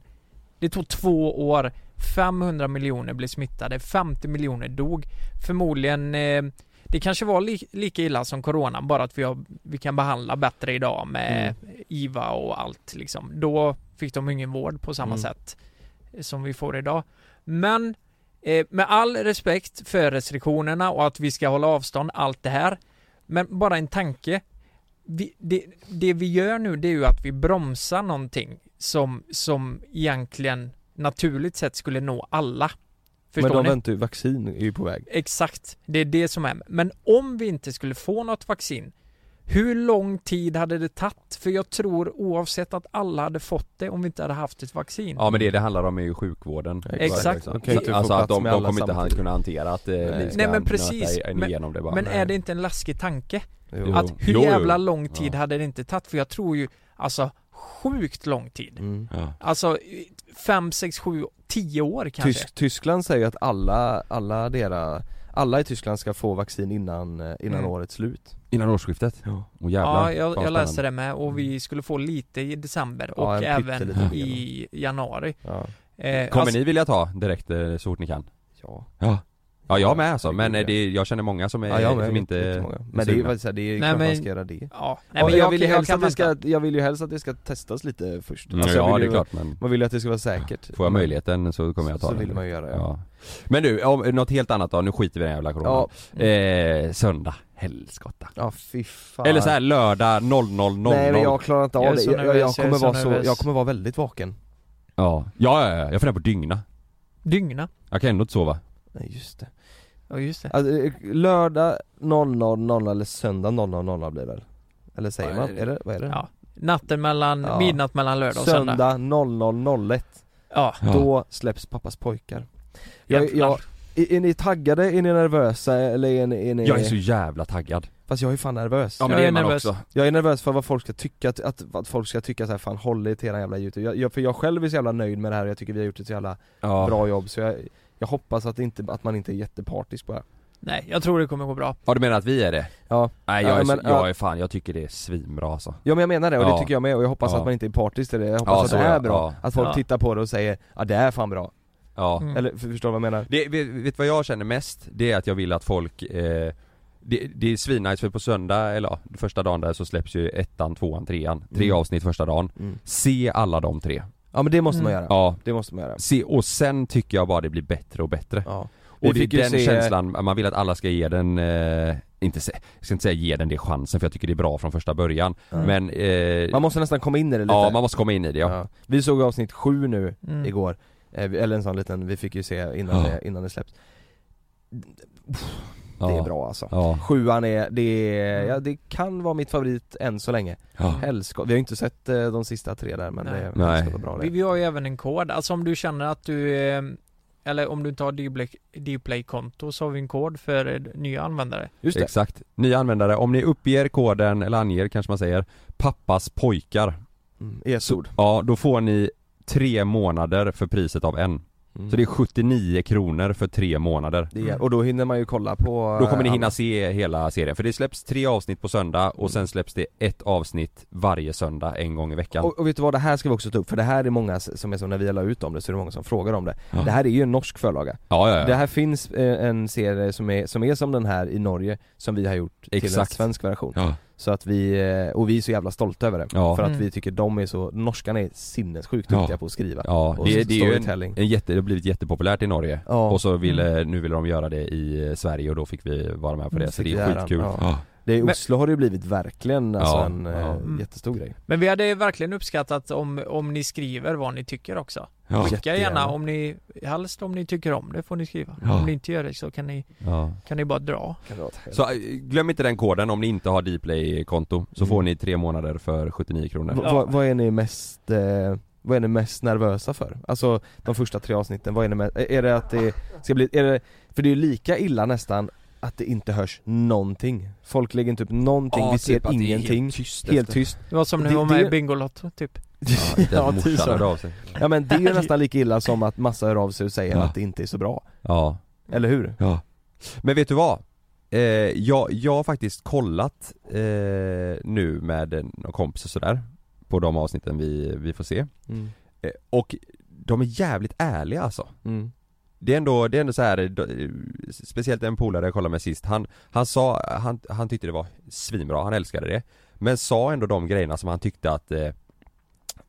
Det tog två år, 500 miljoner blev smittade, 50 miljoner dog. Förmodligen, eh, det kanske var li lika illa som corona, bara att vi, har, vi kan behandla bättre idag med IVA och allt liksom. Då fick de ingen vård på samma Mm. sätt som vi får idag. Men eh, med all respekt för restriktionerna och att vi ska hålla avstånd, allt det här. Men bara en tanke. Vi, det, det vi gör nu det är ju att vi bromsar någonting som, som egentligen naturligt sett skulle nå alla. Förstår Men de ni? väntar ju, vaccin är ju på väg Exakt, det är det som är. Men om vi inte skulle få något vaccin, hur lång tid hade det tagit? För jag tror oavsett att alla hade fått det om vi inte hade haft ett vaccin. Ja men det det handlar om är ju sjukvården Exakt. Ju inte få Alltså att de, de kommer inte han kunna hantera att eh, vi Nej. ska Nej, men precis. igenom det bara Men är det inte en läskig tanke? Jo. Att hur Jo, jo. jävla lång tid Ja. hade det inte tagit? För jag tror ju, alltså sjukt lång tid. Mm. Ja. Alltså 5, 6, 7, 10 år kanske. Tysk, Tyskland säger att alla, alla deras, alla i Tyskland ska få vaccin innan, eh, innan Mm. årets slut Innan årsskiftet? Ja. Åh jävlar, Ja, jag, jag läste det med och vi skulle få lite i december Ja, och en även i januari. Ja, Eh, Kommer alltså- ni vilja ta direkt eh, så fort ni kan? ja. Ja Ja jag med alltså, men eh, det, jag känner många som är, ja jag med, som inte. Men det är ju faktiskt så här, det är ju Nej, klart man men- ska göra det. Ja, Nej, men jag, jag, vill ju jag, helst att det ska, jag vill ju helst att det ska testas lite först. Mm, Alltså, Ja det är ju, klart men Man vill ju att det ska vara säkert. Får jag möjligheten så kommer jag ta Så den. vill man ju göra ja, ja. Men du, om, något helt annat då, nu skiter vi i den jävla corona. Ja. eh, Söndag, helskotta. Ja fy fan. Eller så här lördag 00.00 Nej men jag klarar inte av det, så jag, jag, kommer så vara så, jag kommer vara väldigt vaken. Ja, ja, ja, ja. jag funderar på dygna. Dygna. Jag kan ändå inte sova. Nej just det Ja just det. alltså, eh, Lördag 00.00 eller söndag 00.00 blir det väl? Eller säger Ja, man? är det- vad är det? Ja. Natten mellan, Ja. midnatt mellan lördag och söndag. Söndag 00.01 Ja. Då släpps pappas pojkar jag, jag, är, är ni taggade? Är ni nervösa? Eller är ni, är ni... Jag är så jävla taggad Fast jag är fan nervös Ja men Jag det är är man nervös. också Jag är nervös för vad folk ska tycka, att, att, att folk ska tycka så här, fan håll er till eran jävla youtube jag, jag, För jag själv är så jävla nöjd med det här och jag tycker vi har gjort ett så jävla ja. bra jobb så jag, jag hoppas att, inte, att man inte är jättepartisk bara Nej, jag tror det kommer gå bra. Ja du menar att vi är det? Ja, Nej jag, Ja, är, men, jag ja. är fan, jag tycker det är svinbra alltså ja men jag menar det och Ja. det tycker jag med och jag hoppas Ja. att man inte är partisk till det, jag hoppas Ja, att det är bra, ja. att folk Ja. tittar på det och säger ja det är fan bra, Ja Mm. eller för, förstår du vad jag menar? Det, vet, vet vad jag känner mest? Det är att jag vill att folk eh, det, det är svinnice för på söndag, eller ja, första dagen där så släpps ju ettan, tvåan, trean Tre Mm. avsnitt första dagen Mm. Se alla de tre Ja men det måste man Mm. göra, Ja, det måste man göra se, och sen tycker jag bara det blir bättre och bättre Ja. Och det är den se- känslan, man vill att alla ska ge den, eh, inte, se- jag ska inte säga ge den det chansen för jag tycker det är bra från första början Ja. Men eh, Man måste nästan komma in i det lite Ja man måste komma in i det ja, Ja. Vi såg avsnitt sju nu Mm. igår, eh, eller en sån liten, vi fick ju se innan, Ja. det, innan det släpps ja. Det är bra alltså Ja, Sjuan är, det är, ja det kan vara mitt favorit än så länge ja. Helskott, vi har ju inte sett eh, de sista tre där men Nej. det är Nej. vad bra det Vi, har ju även en kod, alltså om du känner att du eh, eller om du inte har Dplay- Dplay-konto så har vi en kod för eh, nya användare. Just det, Exakt. Nya användare, om ni uppger koden, eller anger kanske man säger, pappas pojkar mm, e-sord Ja, då får ni tre månader för priset av en. Mm. Så det är 79 kronor för tre månader. det är, Och då hinner man ju kolla på Då kommer ni eh, hinna se hela serien, för det släpps tre avsnitt på söndag och sen släpps det ett avsnitt varje söndag en gång i veckan. och, och vet du vad, det här ska vi också ta upp, för det här är många som är som när vi la ut om det så är det många som frågar om det Ja. Det här är ju en norsk förlaga ja, ja, ja. Det här finns eh, en serie som är, som är som den här i Norge, som vi har gjort till en Exakt. svensk version ja. Så att vi, eh, och vi är så jävla stolta över det Ja. För att Mm. vi tycker de är så, norskarna är sinnessjukt Ja. duktiga på att skriva Ja, Och det, det är ju en, en jätte, det har blivit jättepopulärt i Norge. Ja. Och så ville, nu ville de göra det i Sverige och då fick vi vara med på det, Mm, så det är skitkul. ja. Ja. Det I Men- Oslo har det ju blivit verkligen alltså Ja, en eh, ja. Mm. jättestor grej Men vi hade verkligen uppskattat om, om ni skriver vad ni tycker också. Ja. Skicka Jättegärna. gärna om ni, helst om ni tycker om det får ni skriva. Ja. Om ni inte gör det så kan ni, Ja. kan ni bara dra. Så äh, glöm inte den koden om ni inte har Dplay-konto, så Mm. får ni tre månader för 79 kronor. V- Ja. vad, vad är ni mest, eh, vad är ni mest nervösa för? Alltså de första tre avsnitten, vad är ni mest, är det att det ska bli, är det, för det är ju lika illa nästan att det inte hörs någonting Folk lägger inte upp någonting, Ja, vi typ ser ingenting, helt tyst helt tyst Det var som när vi var med det- i Bingolotto typ. Ja, inte Ja, ens typ morsan så. hörde av sig. Ja men det är ju nästan lika illa som att massa hör av sig och säger Ja. att det inte är så bra, Ja. eller hur? Ja. Men vet du vad? Eh, jag, jag har faktiskt kollat eh, nu med några kompisar sådär På de avsnitten vi, vi får se Mm. eh, Och de är jävligt ärliga alltså Mm. Det är ändå, det är ändå så här, då- speciellt en polare jag kollade med sist, han, han sa, han, han tyckte det var svinbra, han älskade det Men sa ändå de grejerna som han tyckte att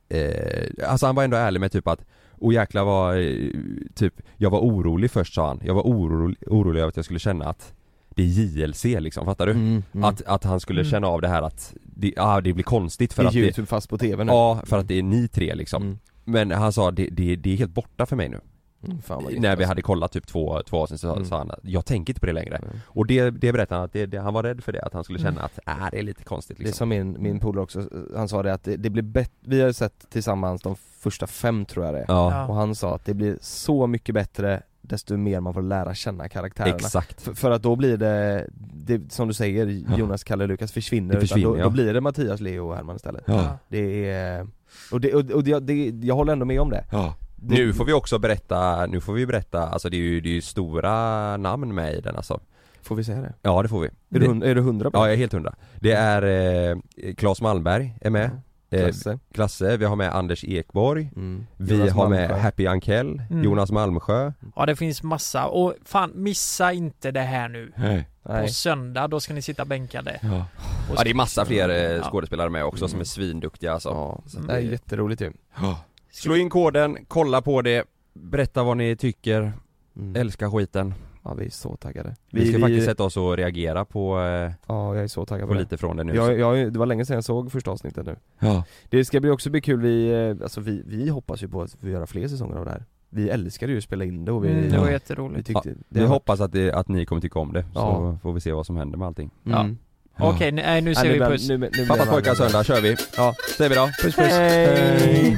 eh, Alltså han var ändå ärlig med typ att Och jäklar var, eh, typ, jag var orolig först sa han, jag var orolig, orolig över att jag skulle känna att Det är JLC liksom, fattar du? Mm. Mm. Att, att han skulle Mm. känna av det här att det, ah, det blir konstigt för det är att det, youtube fast på tv nu Ja, för att det är ni tre liksom mm. Men han sa det, det, det är helt borta för mig nu Mm, fan vad gött, när vi alltså. hade kollat typ två, två avsnitt så Mm. sa han att jag tänker inte på det längre Mm. Och det, det berättade han att det, det, han var rädd för det, att han skulle känna Mm. att äh, det är lite konstigt Det är liksom. som min, min polare också, han sa det att det, det blir bättre, vi har sett tillsammans de första fem tror jag det är Ja. Och han sa att det blir så mycket bättre desto mer man får lära känna karaktärerna exakt för, för att då blir det, det som du säger, Jonas, Kalle, Lukas försvinner, Det försvinner, utan då, ja. då blir det Mattias, Leo och Herman istället Ja. Det är, och, det, och, och det, det, jag håller ändå med om det, Ja. Det Nu får vi också berätta, nu får vi berätta, alltså det är ju, det är ju stora namn med i den alltså Får vi säga det? Ja det får vi Är, du, det, hund- är du hundra på Ja det? jag är helt hundra Det är eh, Claes Malmberg är med, eh, Klasse. Klasse, vi har med Anders Ekborg Mm. Vi Jonas har med Malmsjö. Happy Ankell, Mm. Jonas Malmsjö Ja det finns massa och fan missa inte det här nu. Nej. På Nej. söndag då ska ni sitta bänkade. Ja. Och ja det är massa fler eh, Ja. skådespelare med också som Mm. är svinduktiga alltså Ja, Så det är jätteroligt ju Slå in koden, kolla på det, berätta vad ni tycker, mm. älska skiten. Ja vi är så taggade. Vi ska faktiskt sätta oss och reagera på, eh, Ja jag är så taggad på på det. lite från det nu. Jag, jag, Det var länge sedan jag såg första avsnittet nu. Ja, Det ska bli också bli kul, vi, eh, alltså vi, vi hoppas ju på att få göra fler säsonger av det här. Vi älskade ju att spela in det och vi, Mm, det var vi jätteroligt. tyckte vi har varit- hoppas att, det, att ni kommer tycka om det, så Ja. får vi se vad som händer med allting. Mm. Okej, nej nu Ja, ser vi puss. nu, nu blir Pappas pojkar söndag kör vi, Ja, säger vi då. Puss puss. Hej.